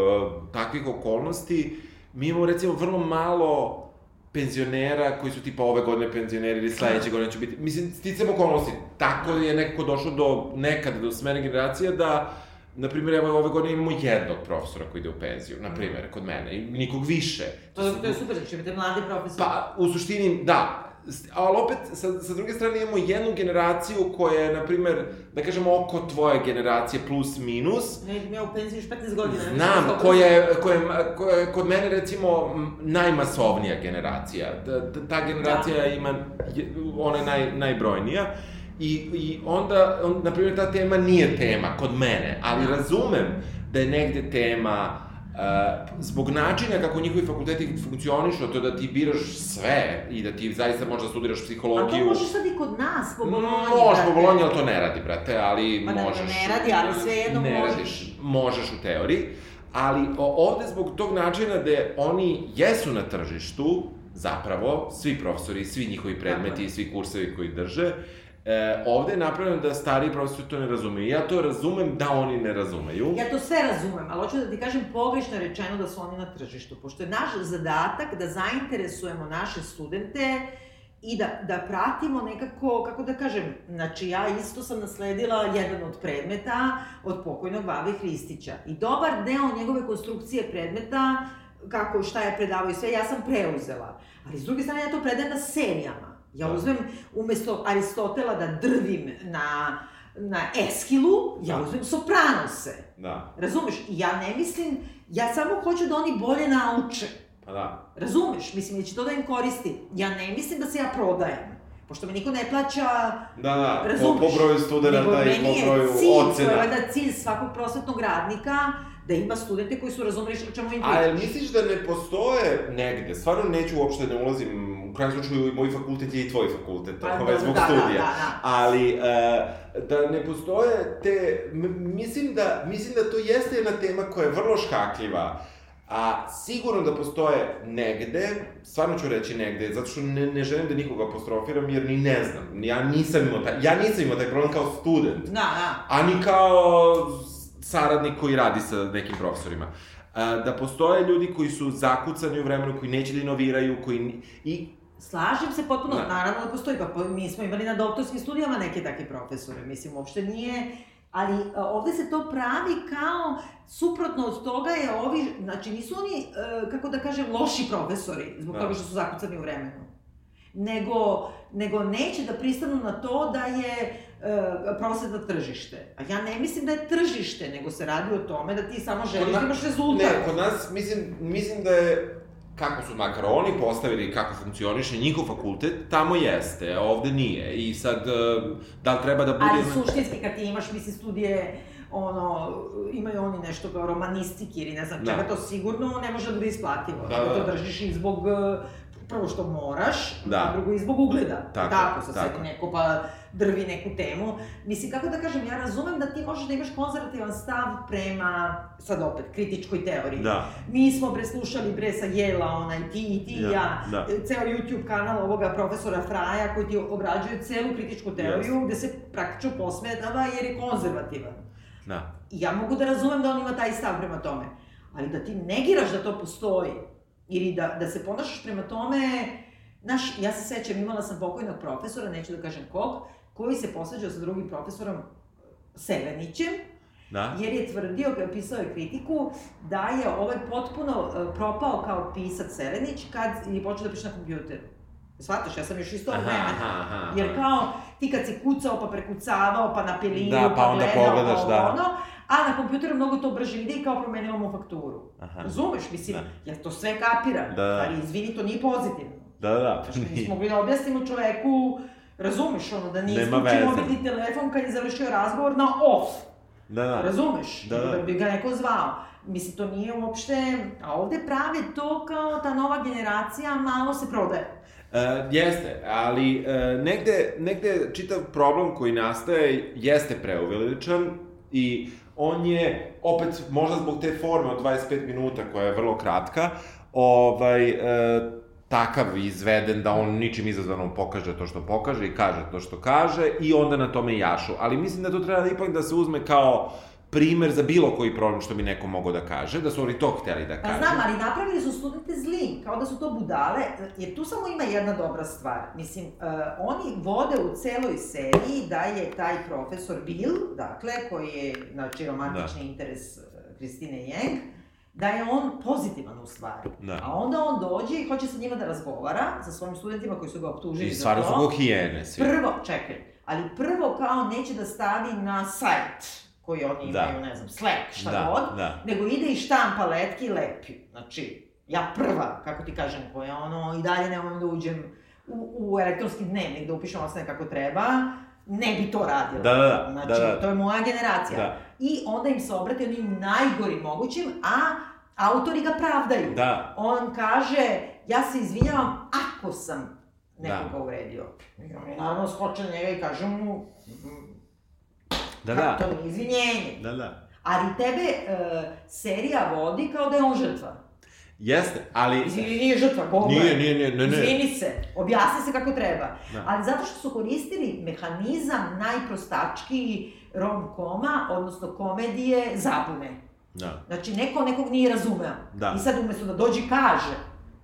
takvih okolnosti, mi imamo recimo vrlo malo penzionera koji su tipa ove godine penzioneri ili sledeće godine će biti, mislim, sticam okolnosti, tako je nekako došlo do, nekada do smene generacija da, na primjer, evo ove godine imamo jednog profesora koji ide u penziju, na primjer, kod mene, i nikog više. To, to je super, znači imate mladi profesori. Pa, u suštini, da. Ali opet, sa, sa druge strane imamo jednu generaciju koja je, na primer, da kažemo, oko tvoje generacije plus minus, Ne ja u penziju još 15 godina. ne Znam, koja je, koja, je, koja je kod mene recimo najmasovnija generacija. Da, da, ta generacija Da. ima, ona je naj, najbrojnija. I, I onda, on, na primjer, ta tema nije tema kod mene, ali Da. razumem da je negde tema zbog načina kako njihovi fakulteti funkcionišu, to je da ti biraš sve i da ti zaista možeš da studiraš A to psihologiju. možeš sad i kod nas, po Bolonji. Može po. Bolonji, ali to ne radi, brate, ali Pa možeš... ne radi, ali svejedno ne možeš. radiš, možeš u teoriji, ali ovde zbog tog načina da oni jesu na tržištu, zapravo, svi profesori, svi njihovi predmeti svi kursevi koji drže, e, ovde je napravljeno da stari profesori to ne razumeju. Ja to razumem da oni ne razumeju. Ja to sve razumem, ali hoću da ti kažem pogrešno rečeno da su oni na tržištu, pošto je naš zadatak da zainteresujemo naše studente i da, da pratimo nekako, kako da kažem, znači ja isto sam nasledila jedan od predmeta od pokojnog Babe Hristića i dobar deo njegove konstrukcije predmeta, kako, šta je predavao i sve, ja sam preuzela. Ali s druge strane ja to predajem na serijama. Ja Da. uzmem, umesto Aristotela da drvim na, na Eskilu, ja Da. uzmem Sopranose. Da, Razumeš? I ja ne mislim, ja samo hoću da oni bolje nauče. pa da. Razumeš? Mislim da će to da im koristi. Ja ne mislim da se ja prodajem. Pošto me niko ne plaća, Da, da, po, razumeš? po broju studenta Nego i meni po je broju cilj, ocena. je valjda cilj svakog prosvetnog radnika, da ima studente koji su razumeli o čemu im pričaš. misliš da ne postoje negde, stvarno neću uopšte da ne ulazim, u krajem slučaju i moj fakultet je i tvoj fakultet, Pa, ovaj, da, zbog da, studija. Da, da, da. Ali, e, da ne postoje te, mislim da, mislim da to jeste jedna tema koja je vrlo škakljiva, a sigurno da postoje negde, stvarno ću reći negde, zato što ne, ne želim da nikoga apostrofiram jer ni ne znam, ja nisam imao taj, ja nisam imao taj problem kao student, Da, da. a ni kao saradnik koji radi sa nekim profesorima. A, da postoje ljudi koji su zakucani u vremenu, koji neće da inoviraju, koji... I Slažem se potpuno, Da. naravno da postoji, pa mi smo imali na doktorskim studijama neke takve profesore, mislim, uopšte nije, ali a, ovde se to pravi kao, suprotno od toga je ovi, znači nisu oni, e, kako da kažem, loši profesori, zbog Da. toga što su zakucani u vremenu. Nego, nego neće da pristanu na to da je e, prosvetno tržište. A ja ne mislim da je tržište, nego se radi o tome da ti samo želiš da imaš rezultat. Ne, kod nas, mislim, mislim da je kako su makar oni postavili kako funkcioniše njihov fakultet, tamo jeste, a ovde nije. I sad, e, da li treba da bude... Ali suštinski kad ti imaš, mislim, studije, ono, imaju oni nešto kao romanistiki ili ne znam Da. čega, to sigurno ne može da bude isplativo. Da, Da, to držiš i zbog, e, prvo što moraš, Da. a drugo i zbog ugleda. Tako, tako sad tako. neko pa drvi neku temu. Mislim, kako da kažem, ja razumem da ti možeš da imaš konzervativan stav prema, sad opet, kritičkoj teoriji. Da, Mi smo bre slušali bre sa Jela, onaj ti i ti i Ja, ja, da. Ceo YouTube kanal ovoga profesora Fraja koji ti obrađuje celu kritičku teoriju gde se praktično posmedava jer je konzervativan. da. I ja mogu da razumem da on ima taj stav prema tome, ali da ti negiraš da to postoji ili da, da se ponašaš prema tome, Znaš, ja se sećam, imala sam pokojnog profesora, neću da kažem kog, koji se posveđao sa drugim profesorom Sevenićem, Da? jer je tvrdio, kada je pisao je kritiku, da je ovaj potpuno e, propao kao pisac Selenić kad je počeo da piše na kompjuteru. Svataš, ja sam još aha, aha. Jer kao, ti kad si kucao, pa prekucavao, pa na pelinu, Da, pa onda gledao, pogledaš, pa da. A na kompjuteru mnogo to brže ide i kao promenila mu fakturu. Aha. Razumeš, mislim, Da. ja to sve kapiram, Da, da. ali izvini, to nije pozitivno. Da, da, Znači, mi smo da objasnimo čoveku, razumeš, ono, da nije isključio mobilni telefon kad je završio razgovor na off. Da, da. Razumeš? Da, da. da bi ga neko zvao. Mislim, to nije uopšte... A ovde prave to kao ta nova generacija malo se prodaje. E, jeste, ali e, negde, negde čitav problem koji nastaje jeste preuveličan i on je, opet, možda zbog te forme od 25 minuta koja je vrlo kratka, ovaj, e, takav izveden da on ničim izazvanom pokaže to što pokaže i kaže to što kaže i onda na tome jašu. Ali mislim da to treba ipak da se uzme kao primer za bilo koji problem što bi neko mogao da kaže, da su oni to hteli da Pa kažu. znam, ali napravili su studente zlim, kao da su to budale, jer tu samo ima jedna dobra stvar. Mislim, uh, oni vode u celoj seriji da je taj profesor Bill, dakle, koji je, znači, romantični da. interes Kristine Jeng, da je on pozitivan u stvari. Da. A onda on dođe i hoće sa njima da razgovara, sa svojim studentima koji su ga optužili I za stvarno su to. go hijene svi. Prvo, čekaj, ali prvo kao neće da stavi na sajt koji oni Da. imaju, ne znam, Slack, šta Da, god, da. nego ide i štampa letke i lepi. Znači, ja prva, kako ti kažem, koja ono, i dalje ne umem da uđem u, u elektronski dnevnik, da upišem ostane kako treba, ne bi to radila. Da, da, da, Znači, da, da. to je moja generacija. Da. I onda im se obrati onim najgorim mogućim, a autori ga pravdaju. Da, On kaže, ja se izvinjavam ako sam nekoga Da. uvredio. Je naravno skoče na njega i kaže mu, "Mm, da, da. to nije izvinjenje. Da, da. Ali tebe e, serija vodi kao da je on žrtva. Jeste, ali... Izvini, nije žrtva, Boga. Nije, nije, nije, ne, ne. Izvini se, objasni se kako treba. Da. Ali zato što su koristili mehanizam najprostačkiji rom-koma, odnosno komedije, zabune. Da. Znači, neko nekog nije razumeo. Da. I sad umesto da dođe i kaže,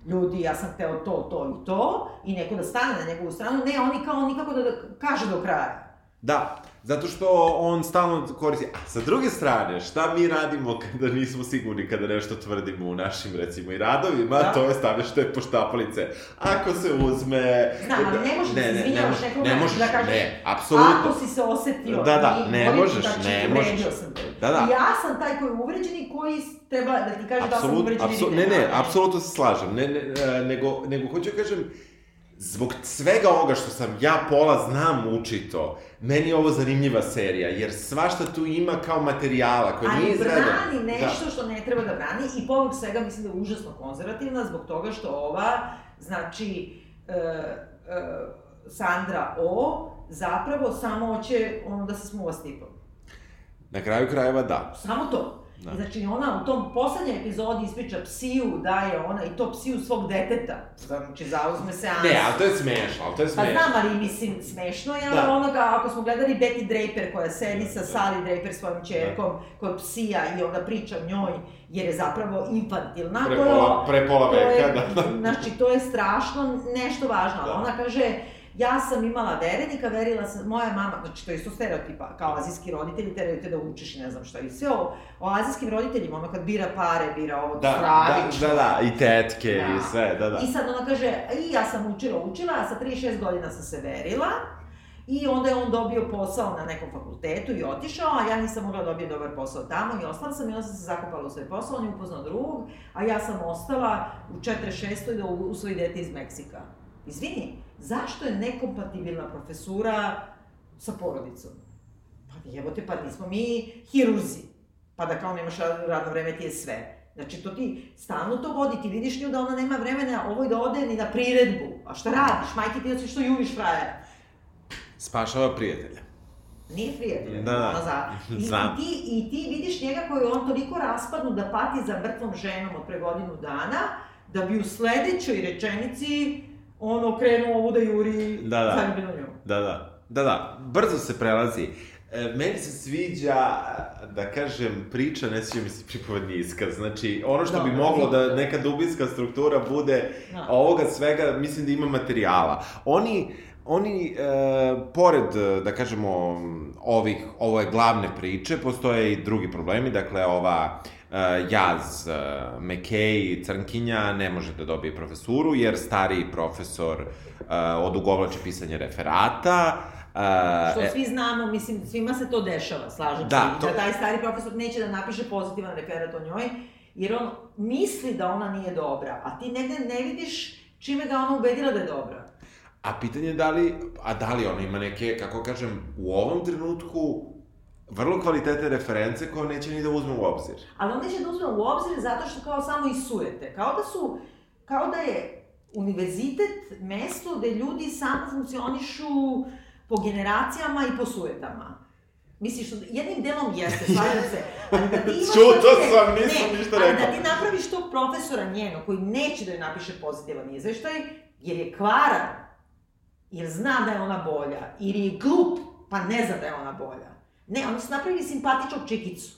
ljudi, ja sam hteo to, to i to, i neko da stane na njegovu stranu, ne, oni kao nikako da, da kaže do kraja. Da, zato što on stalno koristi... A sa druge strane, šta mi radimo kada nismo sigurni kada nešto tvrdimo u našim, recimo, i radovima, Da. to je stavljaš te poštapalice. Ako se uzme... Znam, ali ne možeš da se izvinjavaš možeš- nekome, ne možeš, da kažeš, ne, apsolutno. Ako si se osetio, Da, da, ne možeš, ne možeš. sam te. Da, da. I ja sam taj koji je uvređen i koji treba da ti kaže da sam Apsolut- uvređen apsol- ili ne, ne, apsolutno se slažem. Ne, ne, e, nego, nego hoću da kažem, zbog svega ovoga što sam ja pola znam učito, meni je ovo zanimljiva serija, jer svašta tu ima kao materijala koji nije Ali izvedeno. brani nešto što ne treba da brani i povrh svega mislim da je užasno konzervativna zbog toga što ova, znači, e, e, Sandra O, zapravo samo hoće ono da se smuva s tipom. Da. Na kraju krajeva da. Samo to. Da. Znači ona u tom poslednjem epizodi ispriča psiju, daje ona, i to psiju svog deteta. Znači zauzme se Ansa. Ne, ali to je smešno, ali to je Pa smešno. znam, ali mislim, smešno je, ali Da. onoga, ako smo gledali Betty Draper koja sedi sa Sally Draper svojom čerkom kod psija i onda priča njoj, jer je zapravo infantilna. Pre je pola, pre pola je- veka, da. Znači, to je strašno nešto važno, ali Da. ona kaže, ja sam imala verenika, verila sam, moja mama, znači to je isto stereotipa, kao azijski roditelji teraju te da učiš i ne znam šta i sve o, o azijskim roditeljima, ono kad bira pare, bira ovo, Da, da, stravično. da, da, i tetke Da. i sve, da, da. I sad ona kaže, i ja sam učila, učila, a sa 36 godina sam se verila. I onda je on dobio posao na nekom fakultetu i otišao, a ja nisam mogla da dobijem dobar posao tamo i ostala sam i onda sam se zakopala u svoj posao, on je upoznao drugog, a ja sam ostala u 46. da u- usvoji dete iz Meksika. Izvini, zašto je nekompatibilna profesura sa porodicom? Pa jebote, pa nismo mi hirurzi. Pa da kao nemaš rad- radno vreme ti je sve. Znači, to ti stalno to vodi, ti vidiš nju da ona nema vremena ovoj da ode ni na priredbu. A šta radiš? Majke ti da što juviš frajera. Spašava prijatelja. Nije prijatelj. Da, da. Ona za... I, Znam. I, ti, I ti vidiš njega koji je on toliko raspadnu da pati za mrtvom ženom od pre godinu dana, da bi u sledećoj rečenici on okrenuo ovu da juri Da, da. zaljubljenu nju. Da, da. Da, da. Brzo se prelazi. E, meni se sviđa, da kažem, priča, ne sviđa mi se pripovedni iskaz. Znači, ono što bi Dobro. moglo da neka dubinska struktura bude Da. ovoga svega, mislim da ima materijala. Oni, oni, e, pored, da kažemo, ovih, ovo je glavne priče, postoje i drugi problemi, dakle, ova e, Jaz, e, McKay, Crnkinja ne može da dobije profesuru, jer stariji profesor e, odugovlači pisanje referata, A, Što e, svi znamo, mislim, svima se to dešava, slažem Da, se. to- Da taj stari profesor neće da napiše pozitivan referat o njoj, jer on misli da ona nije dobra, a ti negde ne vidiš čime ga ona ubedila da je dobra. A pitanje je da li, a da li ona ima neke, kako kažem, u ovom trenutku vrlo kvalitetne reference koje neće ni da uzme u obzir. Ali on neće da uzme u obzir zato što kao samo isujete. Kao da su, kao da je univerzitet mesto gde ljudi samo funkcionišu po generacijama i po sujetama. Misliš, što jednim delom jeste, slažem se, ali da ti imaš... Ne, sam, nisam ne, ništa ali rekao. da ti napraviš tog profesora njeno, koji neće da joj napiše pozitivan izveštaj, jer je kvaran, jer zna da je ona bolja, jer je glup, pa ne zna da je ona bolja. Ne, oni su napravili simpatičnog čikicu.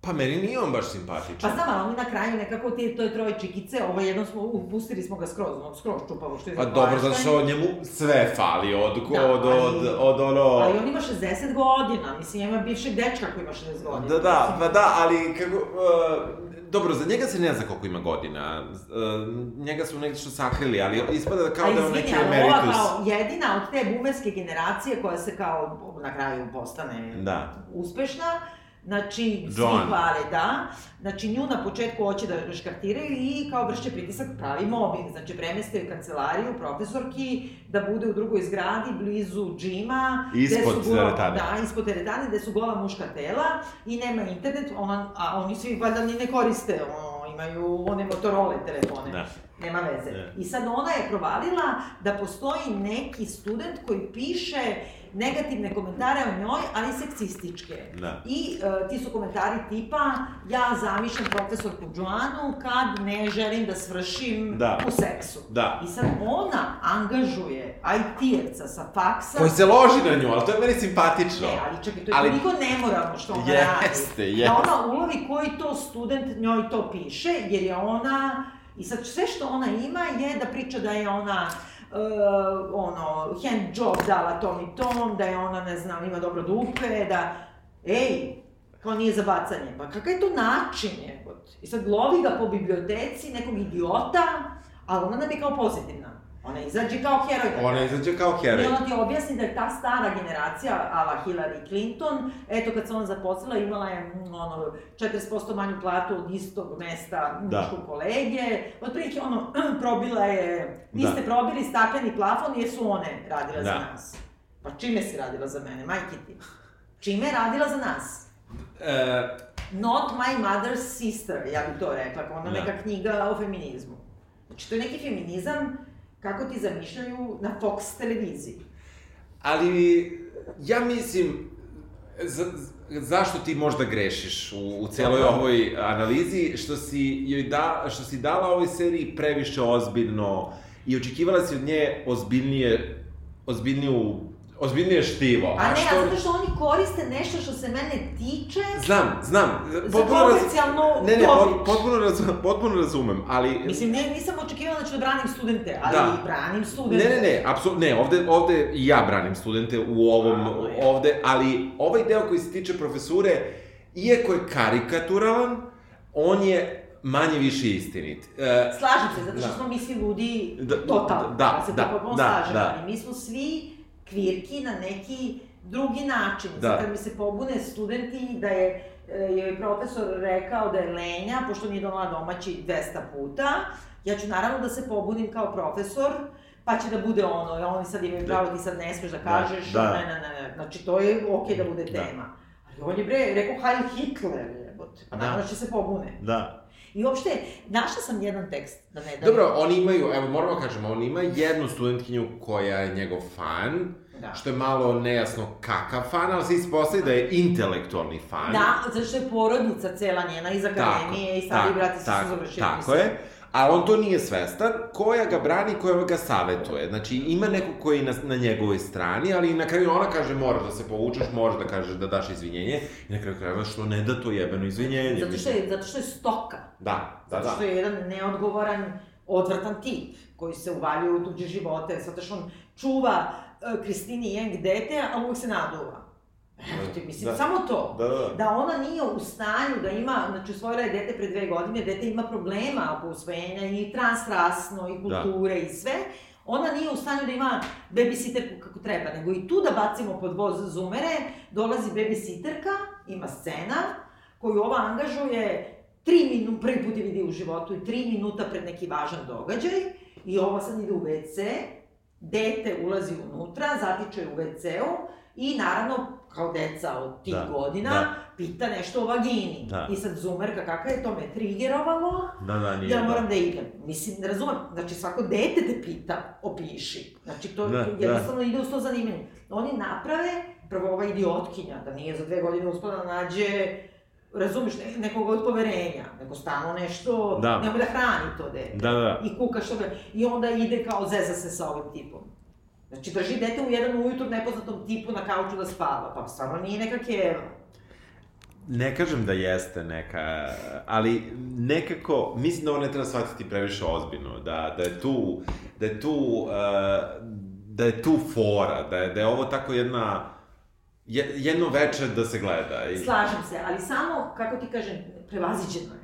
Pa meni nije on baš simpatičan. Pa znam, ali oni na kraju nekako ti, to je troje čikice, ovo jednom smo, upustili smo ga skroz, ono, skroz čupavo, što je Pa dobro, zato što njemu sve fali od, Da, od, od, ali- od ono... Ali on ima 60 godina, mislim, ja imam bivšeg dečka koji ima 60 godina. Da, da, pa da, ali kako... Uh, dobro, za njega se ne zna koliko ima godina. Uh, njega su negde što sakrili, ali ispada da kao A da je on neki emeritus. kao jedina od te bumerske generacije koja se kao na kraju postane Da. uspešna, Znači, svi Joan. hvale, da. Znači, nju na početku hoće da škartiraju i kao vrše pritisak pravi mobbing. Znači, premestaju kancelariju profesorki da bude u drugoj zgradi, blizu džima. Ispod teretane. Da, ispod teretane, gde su gola muška tela i nema internet, ona, a oni svi valjda ni ne koriste, ono, imaju one Motorola telefone. Da. Nema veze. Ne. I sad ona je provalila da postoji neki student koji piše negativne komentare o njoj, ali seksističke. Da. I e, ti su komentari tipa, ja zamišljam profesorku Joanu kad ne želim da svršim Da. u seksu. Da. I sad ona angažuje IT-evca sa faksa, Koji se loži na nju, ali to je meni simpatično. Ne, ali čekaj, to je Ali- toliko nemoralno što ona Jeste, radi. jeste. Da ona ulovi koji to student njoj to piše, jer je ona... I sad sve što ona ima je da priča da je ona uh, ono, hand job dala tom i tom, da je ona, ne znam, ima dobro dupe, da... Ej, kao nije za bacanje. Pa kakav je to način, jebote? I sad lovi ga po biblioteci, nekog idiota, ali ona nam je kao pozitivna. Ona izađe kao heroj. da Ona izađe kao heroj. I ona ti objasni da je ta stara generacija, ala Hillary Clinton, eto kad se ona zaposlila imala je mm, ono, 40% manju platu od istog mesta Da. muškog kolege, otprilike ono, probila je, vi Da. ste probili stakleni plafon jer su one radile za Da. nas. Pa čime si radila za mene, majke ti? Čime je radila za nas? E, Not my mother's sister, ja bih to rekla, ona Da. neka knjiga o feminizmu. Znači, to je neki feminizam kako ti zamišljaju na Fox televiziji. ali, ja mislim, za, zašto ti možda grešiš u, u celoj ovoj analizi, što si joj da, što si dala ovoj seriji previše ozbiljno i očekivala si od nje ozbiljnije, ozbiljniju, ozbiljnije štivo. A ne, a zato što oni koriste nešto što se mene tiče Znam, znam. za potpuno raz- Ne, ne, pot, potpuno, razum, potpuno razumem, ali... Mislim, ne, nisam očekivala da ću da branim studente, ali Da. branim studente. Ne, ne, ne, apsolutno, ne, ovde, ovde i ja branim studente u ovom, A, ovde, ali ovaj deo koji se tiče profesure, iako je karikaturalan, on je manje više istinit. E, Slažem se, zato što Da. smo mi svi ludi Da, totalno. da, ja se da, to potpuno da, slažem, da. ali mi smo svi kvirki na neki drugi način. Da. Sad kad mi se pobune studenti da je e, je profesor rekao da je lenja, pošto nije donala domaći 200 puta, ja ću naravno da se pobunim kao profesor, pa će da bude ono, i oni sad imaju pravo, ti sad ne smeš da kažeš, da. ne, ne, ne, ne, znači to je okej da bude Da. tema. Ali on je bre, rekao Heil Hitler, jebote, pa Da. naravno da će se pobune. da. I uopšte, našla sam jedan tekst, da ne da... Dobro, oni imaju, evo moramo kažemo, on ima jednu studentkinju koja je njegov fan, Da. što je malo nejasno kakav fan, ali se ispostavi da je intelektualni fan. Da, zato što je porodica cela njena iz akademije i stari brati su tako, se završili. Tako je. A on to nije svestan, koja ga brani, koja ga savetuje. Znači, ima neko koji je na, na njegovoj strani, ali na kraju ona kaže moraš da se povučeš, moraš da kažeš da daš izvinjenje, i na kraju krajeva što ne da to jebeno izvinjenje. Zato što je, zato što je stoka. Da, da, Zato što da. je jedan neodgovoran, odvratan tip koji se uvaljuje u tuđe živote, zato što on čuva uh, Kristini Jeng dete, a uvek se naduva. Evo ti, mislim, Da. samo to. Da, da. Da ona nije u stanju da ima, znači usvojila je dete pre dve godine, dete ima problema oko usvojenja i transrasno i kulture i sve, Ona nije u stanju da ima babysitterku kako treba, nego i tu da bacimo pod voz zumere, dolazi babysitterka, ima scena, koju ova angažuje tri minuta, prvi put je vidi u životu i tri minuta pred neki važan događaj, i ova sad ide u WC, dete ulazi unutra, zatiče u WC-u, i naravno, kao deca od tih Da, godina, da. pita nešto o vagini. Da. I sad zumerka, kakva je to me trigerovalo, Da, da, nije. ja moram da idem. Mislim, ne razumem, znači svako dete te pita, opiši. Znači to Da, da, jednostavno ide uz to zanimanje. Oni naprave, prvo ova idiotkinja, da nije za dve godine uspela da nađe razumeš, ne, nekog od poverenja, nego stalno nešto, Da. nemoj da hrani to dete. Da, da. I kuka što ga, i onda ide kao zeza se sa ovim tipom. Znači, drži dete u jedan ujutru nepoznatom tipu na kauču da spava, pa stvarno nije neka keva. Ne kažem da jeste neka, ali nekako, mislim da ovo ne treba shvatiti previše ozbiljno, da, da je tu, da je tu, uh, da je tu fora, da je, da je ovo tako jedna, je- jedno veče da se gleda. I, Slažem se, ali samo, kako ti kažem, prevaziđeno je.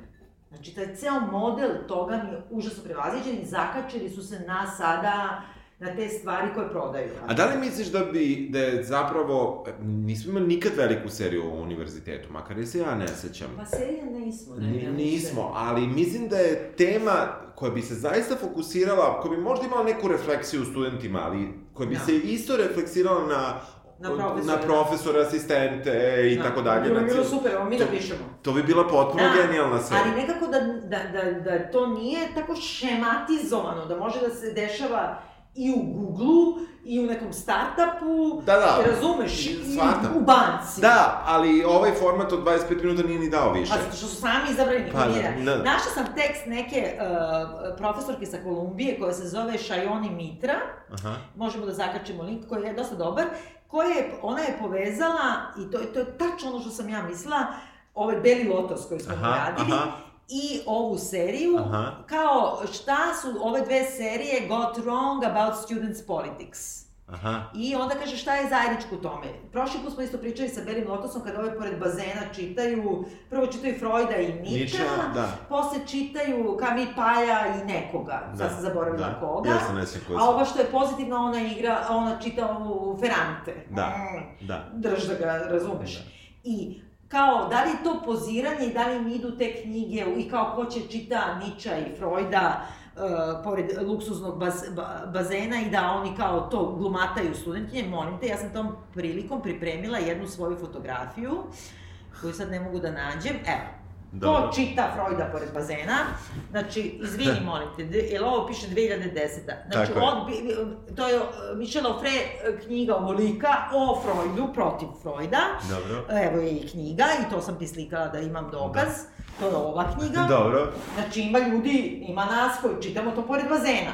Znači, taj ceo model toga mi je užasno prevaziđen i zakačili su se na sada, na te stvari koje prodaju. A da li misliš da bi, da je zapravo, nismo imali nikad veliku seriju o univerzitetu, makar i se ja ne sećam. Pa serija nismo, ne, Ni- ja Nismo, ali mislim da je tema koja bi se zaista fokusirala, koja bi možda imala neku refleksiju u studentima, ali koja bi Da. se isto refleksirala na Na profesore. na profesore, asistente i Da. tako dalje. Bilo bi bilo cijel- super, evo mi to- napišemo. To bi bila potpuno genijalna serija. ali nekako da, da, da, da to nije tako šematizovano, da može da se dešava i u Google-u, i u nekom startupu, Da, da. razumeš, i u banci. Da, ali ovaj format od 25 minuta nije ni dao više. Pa zato što su sami izabrani niko Pa, nije. da. Našla sam tekst neke uh, profesorke sa Kolumbije koja se zove Shayoni Mitra, Aha. možemo da zakačimo link koji je dosta dobar, koja je, ona je povezala, i to, to je tačno ono što sam ja mislila, ovaj Beli Lotos koji smo Aha, radili, aha. I ovu seriju, Aha. kao šta su ove dve serije got wrong about students politics. Aha. I onda kaže šta je zajedničko u tome. Prošli put smo isto pričali sa Belim Lotosom kada ove pored bazena čitaju, prvo čitaju Freuda i Nietzsche, Nietzsche, da. posle čitaju Kami Paja i nekoga, sad sam zaboravila da. koga. Ja se ne sjećam koji A ova što je pozitivna, ona igra, ona čita ovu Ferrante. Da, Mm, da. Drž da ga razumeš. Da. I kao, da li to poziranje i da li im idu te knjige i kao ko će čita Niča i Freuda uh, pored luksuznog baz, ba, bazena i da oni kao to glumataju studentkinje, molim te, ja sam tom prilikom pripremila jednu svoju fotografiju koju sad ne mogu da nađem. Evo, Dobro. Ko čita Freuda pored bazena, znači, izvini, molim te, jer ovo piše 2010. Znači, Tako od, to je uh, Michel Ofre uh, knjiga ovolika o Freudu, protiv Freuda. Dobro. Evo je i knjiga, i to sam ti slikala da imam dokaz. To je ova knjiga. Dobro. Znači, ima ljudi, ima nas koji čitamo to pored bazena.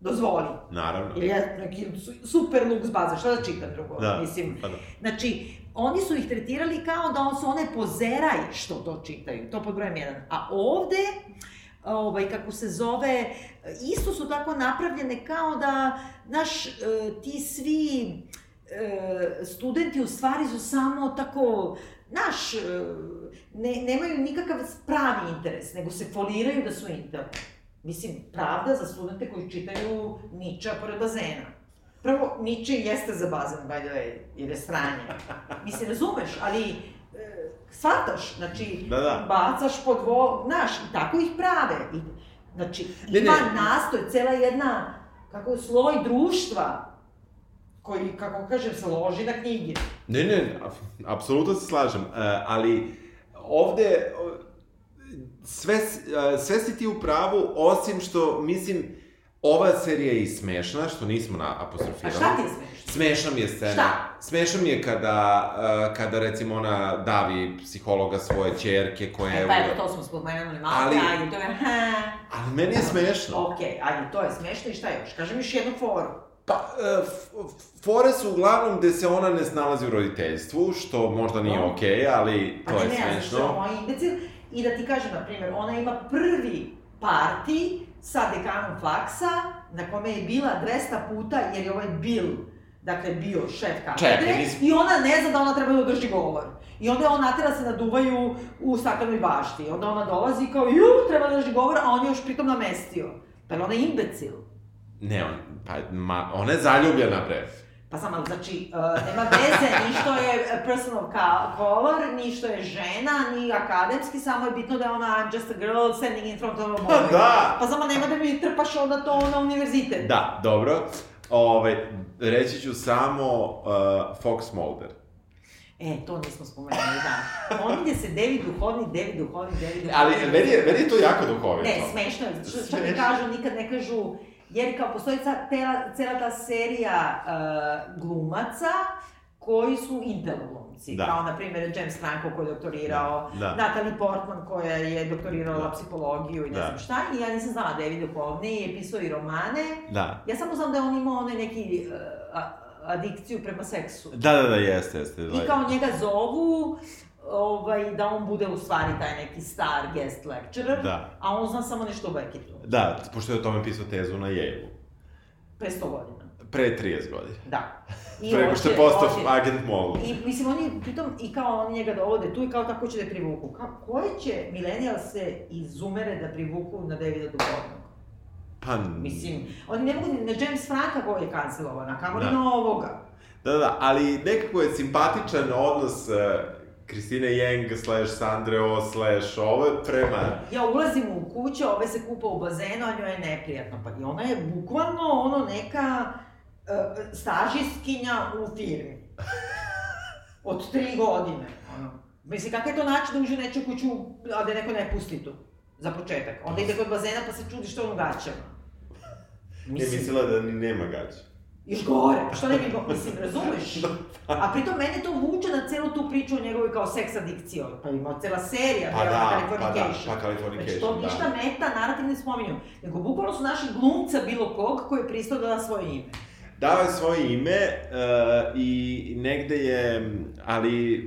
Dozvoli. Naravno. Ili je neki su- super luks baza, šta da čitam drugo? Da. Mislim, Pa da. Znači, oni su ih tretirali kao da on su one pozeraj što to čitaju, to pod brojem jedan. A ovde, ovaj, kako se zove, isto su tako napravljene kao da, znaš, e, ti svi e, studenti u stvari su samo tako, znaš, e, ne, nemaju nikakav pravi interes, nego se foliraju da su interne. Mislim, pravda za studente koji čitaju Niča pored bazena. Prvo, Nietzsche jeste za bazen, by the way, jer je sranje. Mislim, razumeš, ali e, shvataš, znači, Da, da. bacaš pod vo... Znaš, i tako ih prave. I, znači, Ne, ima ne. nastoj, cela jedna, kako je, sloj društva, koji, kako kažem, se loži na knjige. Ne, ne, ap- apsolutno se slažem, uh, ali ovde sve, uh, sve si ti u pravu, osim što, mislim, ova serija je i smešna, što nismo na A apostrofirali. šta ti je smešno? Smešna mi je scena. Šta? Smešna mi je kada, uh, kada recimo ona davi psihologa svoje čerke koja je... E, pa evo, to smo spomenuli malo, Ali- ali... ajde, to je, ha, Ali meni je smešno. okej, ajde, to je smešno i šta još? Kažem još jednu foru. Pa, f- fore su uglavnom gde se ona ne snalazi u roditeljstvu, što možda nije okej, ali Pa to je ne, ne, znaš, smešno. ovo je imbecil. I da ti kažem, na primjer, ona ima prvi parti sa dekanom faksa, na kome je bila 200 puta, jer je ovaj Bill, dakle, bio šef katedre, i ona ne zna da ona treba da održi govor. I onda je on natera se naduvaju u staklenoj bašti. Onda ona dolazi kao, ju, treba da drži govor, a on je još pritom namestio. Pa je ona imbecil. Ne, on, pa, ma, ona je zaljubljena, bre. Pa samo, znači, uh, nema veze ni što je personal color, ni što je žena, ni akademski, samo je bitno da je ona I'm just a girl standing in front of a boy. da! Pa samo nema da mi trpaš onda to na univerzitet. Da, dobro. Ove, reći ću samo uh, Fox Mulder. E, to nismo spomenuli, da. Pominje se David duhovni, David duhovni, David duhovni. Ali meni je, meni je to jako duhovito. Ne, smešno je, što, što kažu, nikad ne kažu, jer kao postoji cela, cela ta serija uh, glumaca, koji su glumci, da. kao na primjer James Franco koji je doktorirao, da. da. Natalie Portman koja je doktorirala da. psihologiju i ne da. znam šta, i ja nisam znala David Duhovni, je pisao i romane, da. ja samo znam da je on imao onaj neki uh, adikciju prema seksu. Da, da, da, jeste, jeste. I kao njega zovu, ovaj, da on bude u stvari taj neki star guest lecturer, da. a on zna samo nešto o Becketu. Da, pošto je o tome pisao tezu na Yale-u. Pre 100 godina. Pre 30 godina. Da. I Preko što je postao agent MOL. I, mislim, oni, pritom, i kao oni njega dovode tu i kao tako će da privuku. Kao, koje će millennial se izumere da privuku na Davida Duhovnog? Pa... Mislim, oni ne mogu na James Franka koji je kancelovan, a kamo da. na ovoga. Da, da, ali nekako je simpatičan odnos uh, Kristine Jeng slash Sandre O slash ovo prema... Ja ulazim u kuću, ove se kupa u bazenu, a njoj je neprijatno. Pa i ona je bukvalno ono neka uh, stažiskinja u firmi. Od tri godine. Ono. Mislim, kakav je to način da uđe u neču kuću, a da neko ne pusti tu? Za početak. Onda ide kod bazena pa se čudi što on gaćama. Mislim... Je mislila da ni nema gaća. Još gore, pa što ne bi go, mislim, razumeš? A pritom mene to vuče na celu tu priču o njegovoj kao seks adikciji, pa ima cela serija, pa da, Californication. Pa da, pa Californication, znači, to da. ništa meta, narativ ne spominju, nego bukvalno su naši glumca bilo kog koji je pristao da da svoje ime. Dao je svoje ime uh, i negde je, ali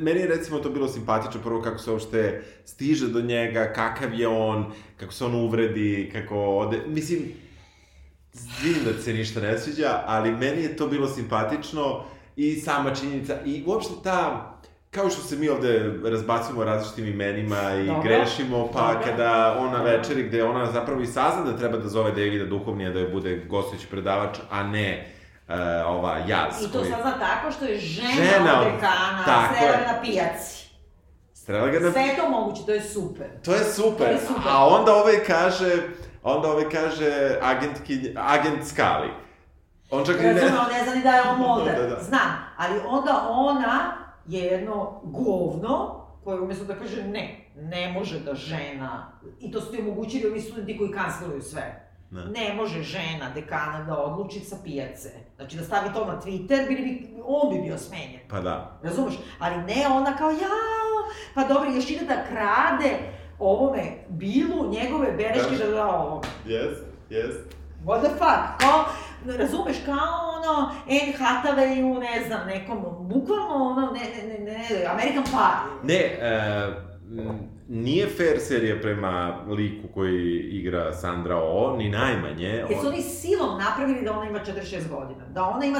meni je recimo to bilo simpatično prvo kako se uopšte stiže do njega, kakav je on, kako se on uvredi, kako ode, mislim, vidim da se ništa ne sviđa, ali meni je to bilo simpatično i sama činjenica i uopšte ta kao što se mi ovde razbacujemo različitim imenima i Dobre. grešimo, pa Dobre. kada ona večeri gde ona zapravo i sazna da treba da zove Davida Duhovnija da je bude gostujući predavač, a ne uh, ova jaz. I to koji... sazna tako što je žena, žena od dekana, srela na pijaci. Strela ga na... Sve to moguće, to je super. To je super. To je super. A onda ovaj kaže, onda ovaj kaže agentki, agent Skali. On čak i ne... Razumno, ne zna ni da je on Mulder. da, da. Znam, ali onda ona je jedno govno koje umjesto da kaže ne, ne može da žena, i to su ti omogućili ovi studenti koji kanceluju sve, Ne. ne može žena dekana da odluči sa pijace. Znači da stavi to na Twitter, bili bi, on bi bio smenjen. Pa da. Razumeš? Ali ne ona kao, jao, pa dobro, još ide da krade ovome bilu, njegove bereške da da ovome. Yes, yes. What the fuck? Kao, razumeš, kao ono, Anne Hathawayu, ne znam, nekom, bukvalno ono, ne, ne, ne, ne, American Pie. Ne, uh, nije fair serija prema liku koji igra Sandra Oh, ni najmanje. Jesu oni silom napravili da ona ima 46 godina? Da ona ima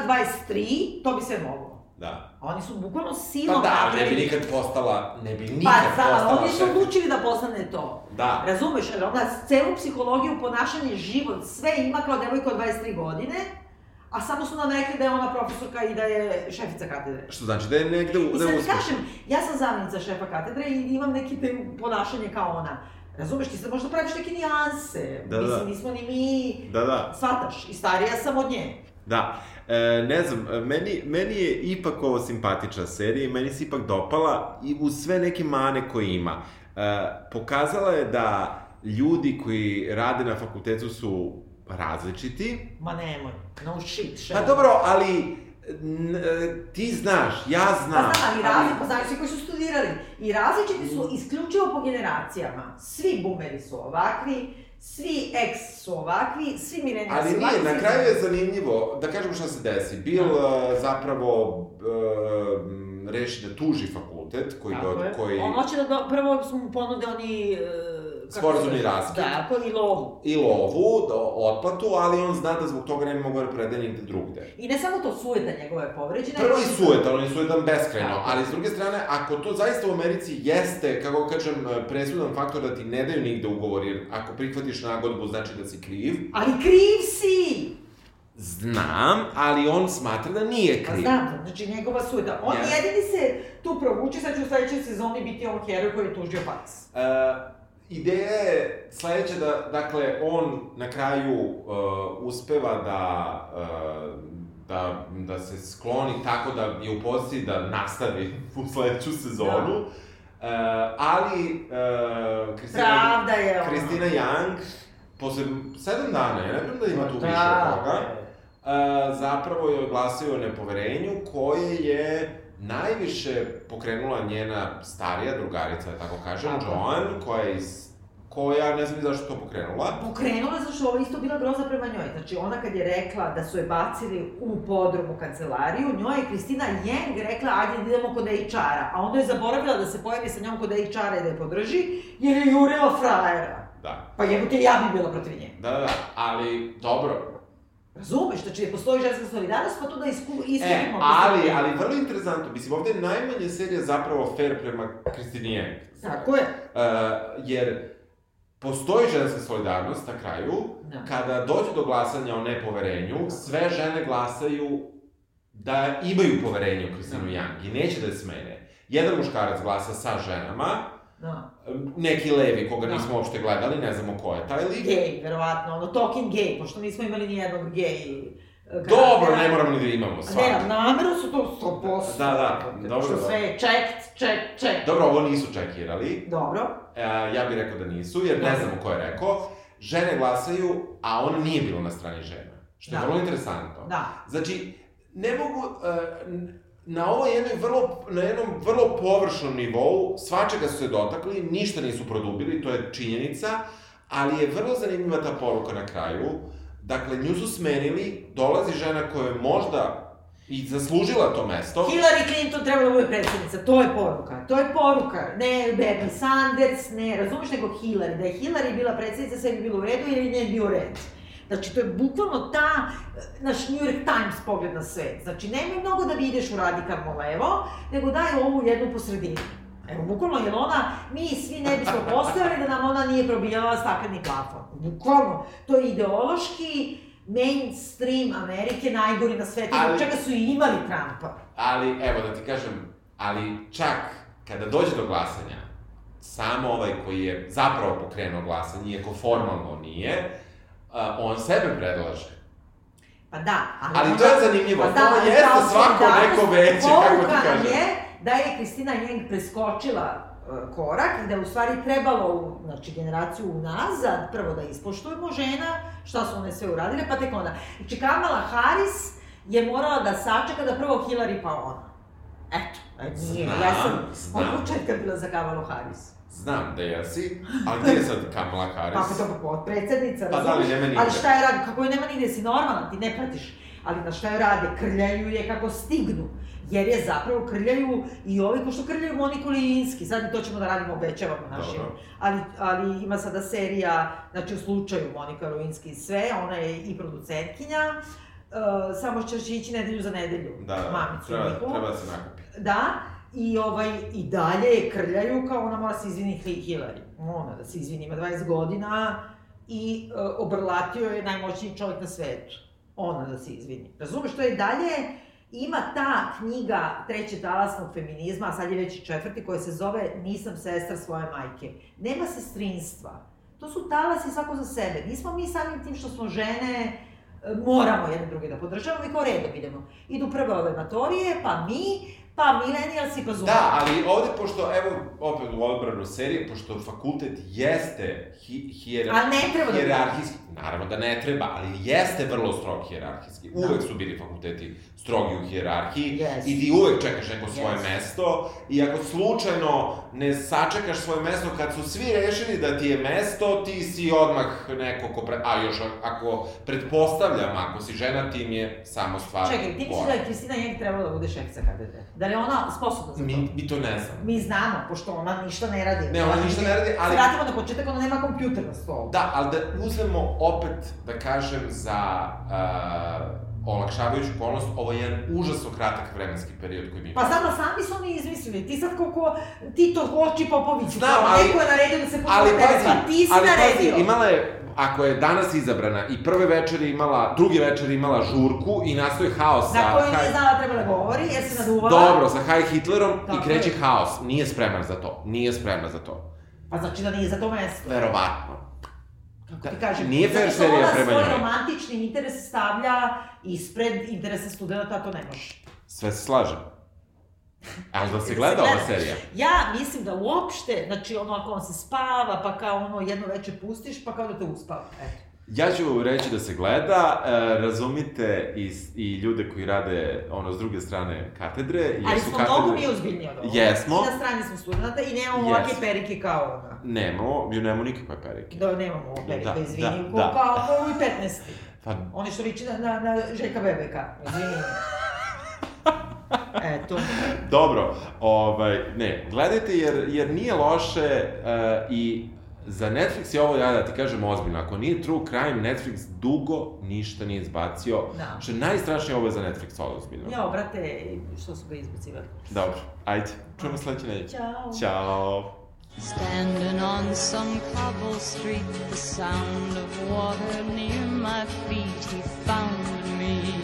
23, to bi se moglo. Da. A oni su bukvalno silom Pa da, ne bi nikad postala, ne bi nikad pa, postala Pa oni su odlučili da postane to. Da. Razumeš, jer ona celu psihologiju, ponašanje, život, sve ima kao devojka od 23 godine, a samo su nam rekli da je ona profesorka i da je šefica katedre. Što znači da je negde... I sad kažem, ja sam zamjenica šefa katedre i imam neki te ponašanje kao ona. Razumeš, ti sad možda praviš neke nijanse. Da, Mislim, da. nismo ni mi... Da, da. Svataš, i starija sam od nje. Da. E, ne znam, meni, meni je ipak ovo simpatična serija i meni se ipak dopala i uz sve neke mane koje ima. E, pokazala je da ljudi koji rade na fakultetu su različiti. Ma nemoj, no shit, še. Pa dobro, ali n, ti znaš, ja znam. Pa znam, ali različiti, pa znaju svi koji su studirali. I različiti su isključivo po generacijama. Svi boomeri su ovakvi, svi ex su ovakvi, svi milenijalci su ovakvi. Ali nije, na kraju je zanimljivo, da kažemo šta se desi. Bill uh, zapravo uh, reši da tuži fakultet koji... Tako do, je. koji... On hoće da do, prvo su mu ponude oni uh, sporazumni raskid. Da, ako i lovu. I lovu, do, otplatu, ali on zna da zbog toga ne bi mogao da nigde drugde. I ne samo to, sujeta njegova je povređena. Prvo i nego- sujetan, on je sujetan beskrajno, Tako. ali s druge strane, ako to zaista u Americi jeste, kako kažem, presudan faktor da ti ne daju nigde ugovor, jer ako prihvatiš nagodbu znači da si kriv, Ali kriv si! znam, ali on smatra da nije Pa kriv. znam, znači njegova sujeta. On Ja. jedini se tu provuče, sad će u sledećoj sezoni biti on heroj koji je tužio Fox. E, ideja je sledeća da, dakle, on na kraju uh, uspeva da, uh, da, da se skloni tako da je u poziciji da nastavi u sledeću sezonu. Uh, ali uh, Kristina, Pravda je ono. Kristina Young, posle sedam dana, ja ne vjerujem da ima tu više Da. od toga, uh, zapravo je oglasio nepoverenju koje je najviše pokrenula njena starija drugarica, da tako kažem, Tako. Joan, koja je iz koja, ne znam zašto to pokrenula. Pokrenula zašto ovo isto bila groza prema njoj. Znači ona kad je rekla da su je bacili u podrumu kancelariju, njoj je Kristina Jeng rekla ajde idemo kod HR-a. A onda je zaboravila da se pojavi sa njom kod HR-a i da je podrži, jer je jurila frajera. Da, Pa jebote, ja bi bila protiv nje. da, da, da, ali dobro. Razumeš, znači postoji ženska solidarnost, pa to da isku, E, iskrivimo. ali, ali vrlo interesantno, mislim, ovde je najmanje serija zapravo fair prema Kristini Young. Tako je. Uh, jer postoji ženska solidarnost na kraju, Da. kada dođe do glasanja o nepoverenju, sve žene glasaju da imaju poverenje u Kristinu Da. Young i neće da je smene. Jedan muškarac glasa sa ženama, Da. Neki levi koga Da. nismo uopšte gledali, ne znamo ko je taj lik. Gej, verovatno, ono, talking gay, pošto nismo imali ni jednog gej e, Dobro, ne moramo ni da imamo Ne, svakako. nameru su to 100%. Da, da, dobro, dobro. sve je checked, check, check. Dobro, ovo nisu čekirali. Dobro. E, ja bih rekao da nisu, jer ne Dobro. znamo ko je rekao. Žene glasaju, a ona nije bila na strani žena. Što je Da. vrlo interesantno. Da. Znači, ne mogu, uh, na ovo jednoj vrlo, na jednom vrlo površnom nivou, svačega su se dotakli, ništa nisu produbili, to je činjenica, ali je vrlo zanimljiva ta poruka na kraju. Dakle, nju su smenili, dolazi žena koja je možda i zaslužila to mesto. Hillary Clinton treba da bude predsjednica, to je poruka. To je poruka. Ne Bernie Sanders, ne, razumeš, nego Hillary. Da je Hillary bila predsjednica, sve bi bilo u redu ili ne bi bio red. Znači, to je bukvalno ta, naš New York Times pogled na svet. Znači, nemoj mnogo da vidiš u radikalno levo, nego daj ovu jednu po sredini. Evo, bukvalno, jer ona, mi svi ne bismo postojali da nam ona nije probijala stakleni plafon. Bukvalno, to je ideološki mainstream Amerike najgori na svetu, ali... čega su i imali Trumpa. Ali, evo da ti kažem, ali čak kada dođe do glasanja, samo ovaj koji je zapravo pokrenuo glasanje, iako formalno nije, a, on sebe predlaže. Pa da, Ali onda- to je zanimljivo, pa to ali jeste kao svako solidarnost, neko veće, kako ti kažem. je da je Kristina Jeng preskočila e, korak i da je u stvari trebalo, znači, generaciju unazad, prvo da ispoštujemo žena, šta su one sve uradile, pa tek onda. Znači, Kamala Harris je morala da sačeka da prvo Hillary pa ona. Eto, e, nije, Znam, ja sam znam. od početka bila za Kamalu Harris. Znam da jesi, ali gde je sad Kamala Harris? Pa, pa to potpredsednica, Pa da, razumeš? nema nigde. Ali šta je radi, kako je nema nigde, si normalan, ti ne pratiš. Ali na šta je rade, krljaju je kako stignu. Jer je zapravo krljaju i ovi, ko što krljaju Moniku Lijinski, sad to ćemo da radimo, obećavamo našim. Dobro. Ali, ali ima sada serija, znači u slučaju Monika Lewinsky i sve, ona je i producentkinja, uh, samo će će ići nedelju za nedelju, Da, da, mamicu treba, treba se nakupi. Da, i, ovaj, i dalje je krljaju kao ona mora se izvini Hi- Hillary. Ona da se izvini, ima 20 godina i uh, obrlatio je najmoćniji čovjek na svetu. Ona da se izvini. Razumeš, to je dalje, ima ta knjiga treće talasnog feminizma, a sad je već i četvrti, koja se zove Nisam sestra svoje majke. Nema sestrinstva. To su talasi svako za sebe. Nismo mi samim tim što smo žene, e, moramo jedne druge da podržavamo i kao redom idemo. Idu prve ove matorije, pa mi, pa milenijalsi, pa zumari. Da, ali ovde, pošto, evo, opet u odbranu serije, pošto fakultet jeste hi, hijer, A ne treba da hijerarhijski, naravno da ne treba, ali jeste vrlo strog hijerarhijski. Uvek su bili fakulteti strogi u hijerarhiji Yes. i ti uvek čekaš neko svoje Yes. mesto i ako slučajno ne sačekaš svoje mesto kad su svi rešili da ti je mesto, ti si odmah neko ko pre... A još ako pretpostavljam, ako si žena, ti im je samo stvar... Čekaj, ti misliš da je Kristina Jeng trebala da bude šefica katedre? Da li je ona sposobna za to? Mi, mi to ne znamo. Mi znamo, pošto ona ništa ne radi. Ne, ona ništa ne radi, ali- vratimo na početak, ona nema kompjuter na stolu. Da, ali da uzmemo opet, da kažem, za uh, olakšavajuću okolnost, ovo je jedan užasno kratak vremenski period koji mi Pa sad, sami su oni izmislili. Ti sad koliko, ti to Hoči Popović, Znam, ali- neko je naredio da se Ali pokupe, pazi, pa ti si ali naredio. pazi, imala je, ako je danas izabrana i prve večeri imala, druge večeri imala žurku i nastoji haos sa... Na koju Haj- nije znala da treba da govori, jer se naduvala. Dobro, sa High Hitlerom Tako i kreće haos. Nije spremna za to. Nije spremna za to. Pa znači da nije za to mesto. Verovatno. Kako Da, ti kažem, nije fair serija ona prema svoj njoj. romantični interes stavlja ispred interesa studenta, to ne može. Sve se slaže. Ali da se Da gleda ova serija. Ja mislim da uopšte, znači ono ako on se spava, pa kao ono jedno veče pustiš, pa kao da te uspava. Eto. Ja ću reći da se gleda, e, razumite i, i ljude koji rade ono s druge strane katedre. Ali smo katedre... mnogo mi ozbiljniji od ovoga. Jesmo. I na strani smo studenta i nemamo Jesmo. ovake perike kao ona. Nemamo, ju nemamo nikakve perike. Da, nemamo perike, Da, izvini, da, ko, da. kao kao i 15. Pa, Oni što liči na, na, na Željka Bebeka, izvini. Eto. dobro, ovaj, ne, gledajte jer, jer nije loše e, i za Netflix je ovo, ja da ti kažem ozbiljno, ako nije True Crime, Netflix dugo ništa nije izbacio. Da. Što je najstrašnije, ovo je za Netflix ozbiljno. Jao, brate, što su ga izbacivali. Dobro, ajde, čujemo sledeće nedelje. Ćao. Ćao. Standing on some cobble street, the sound of water near my feet, he found me.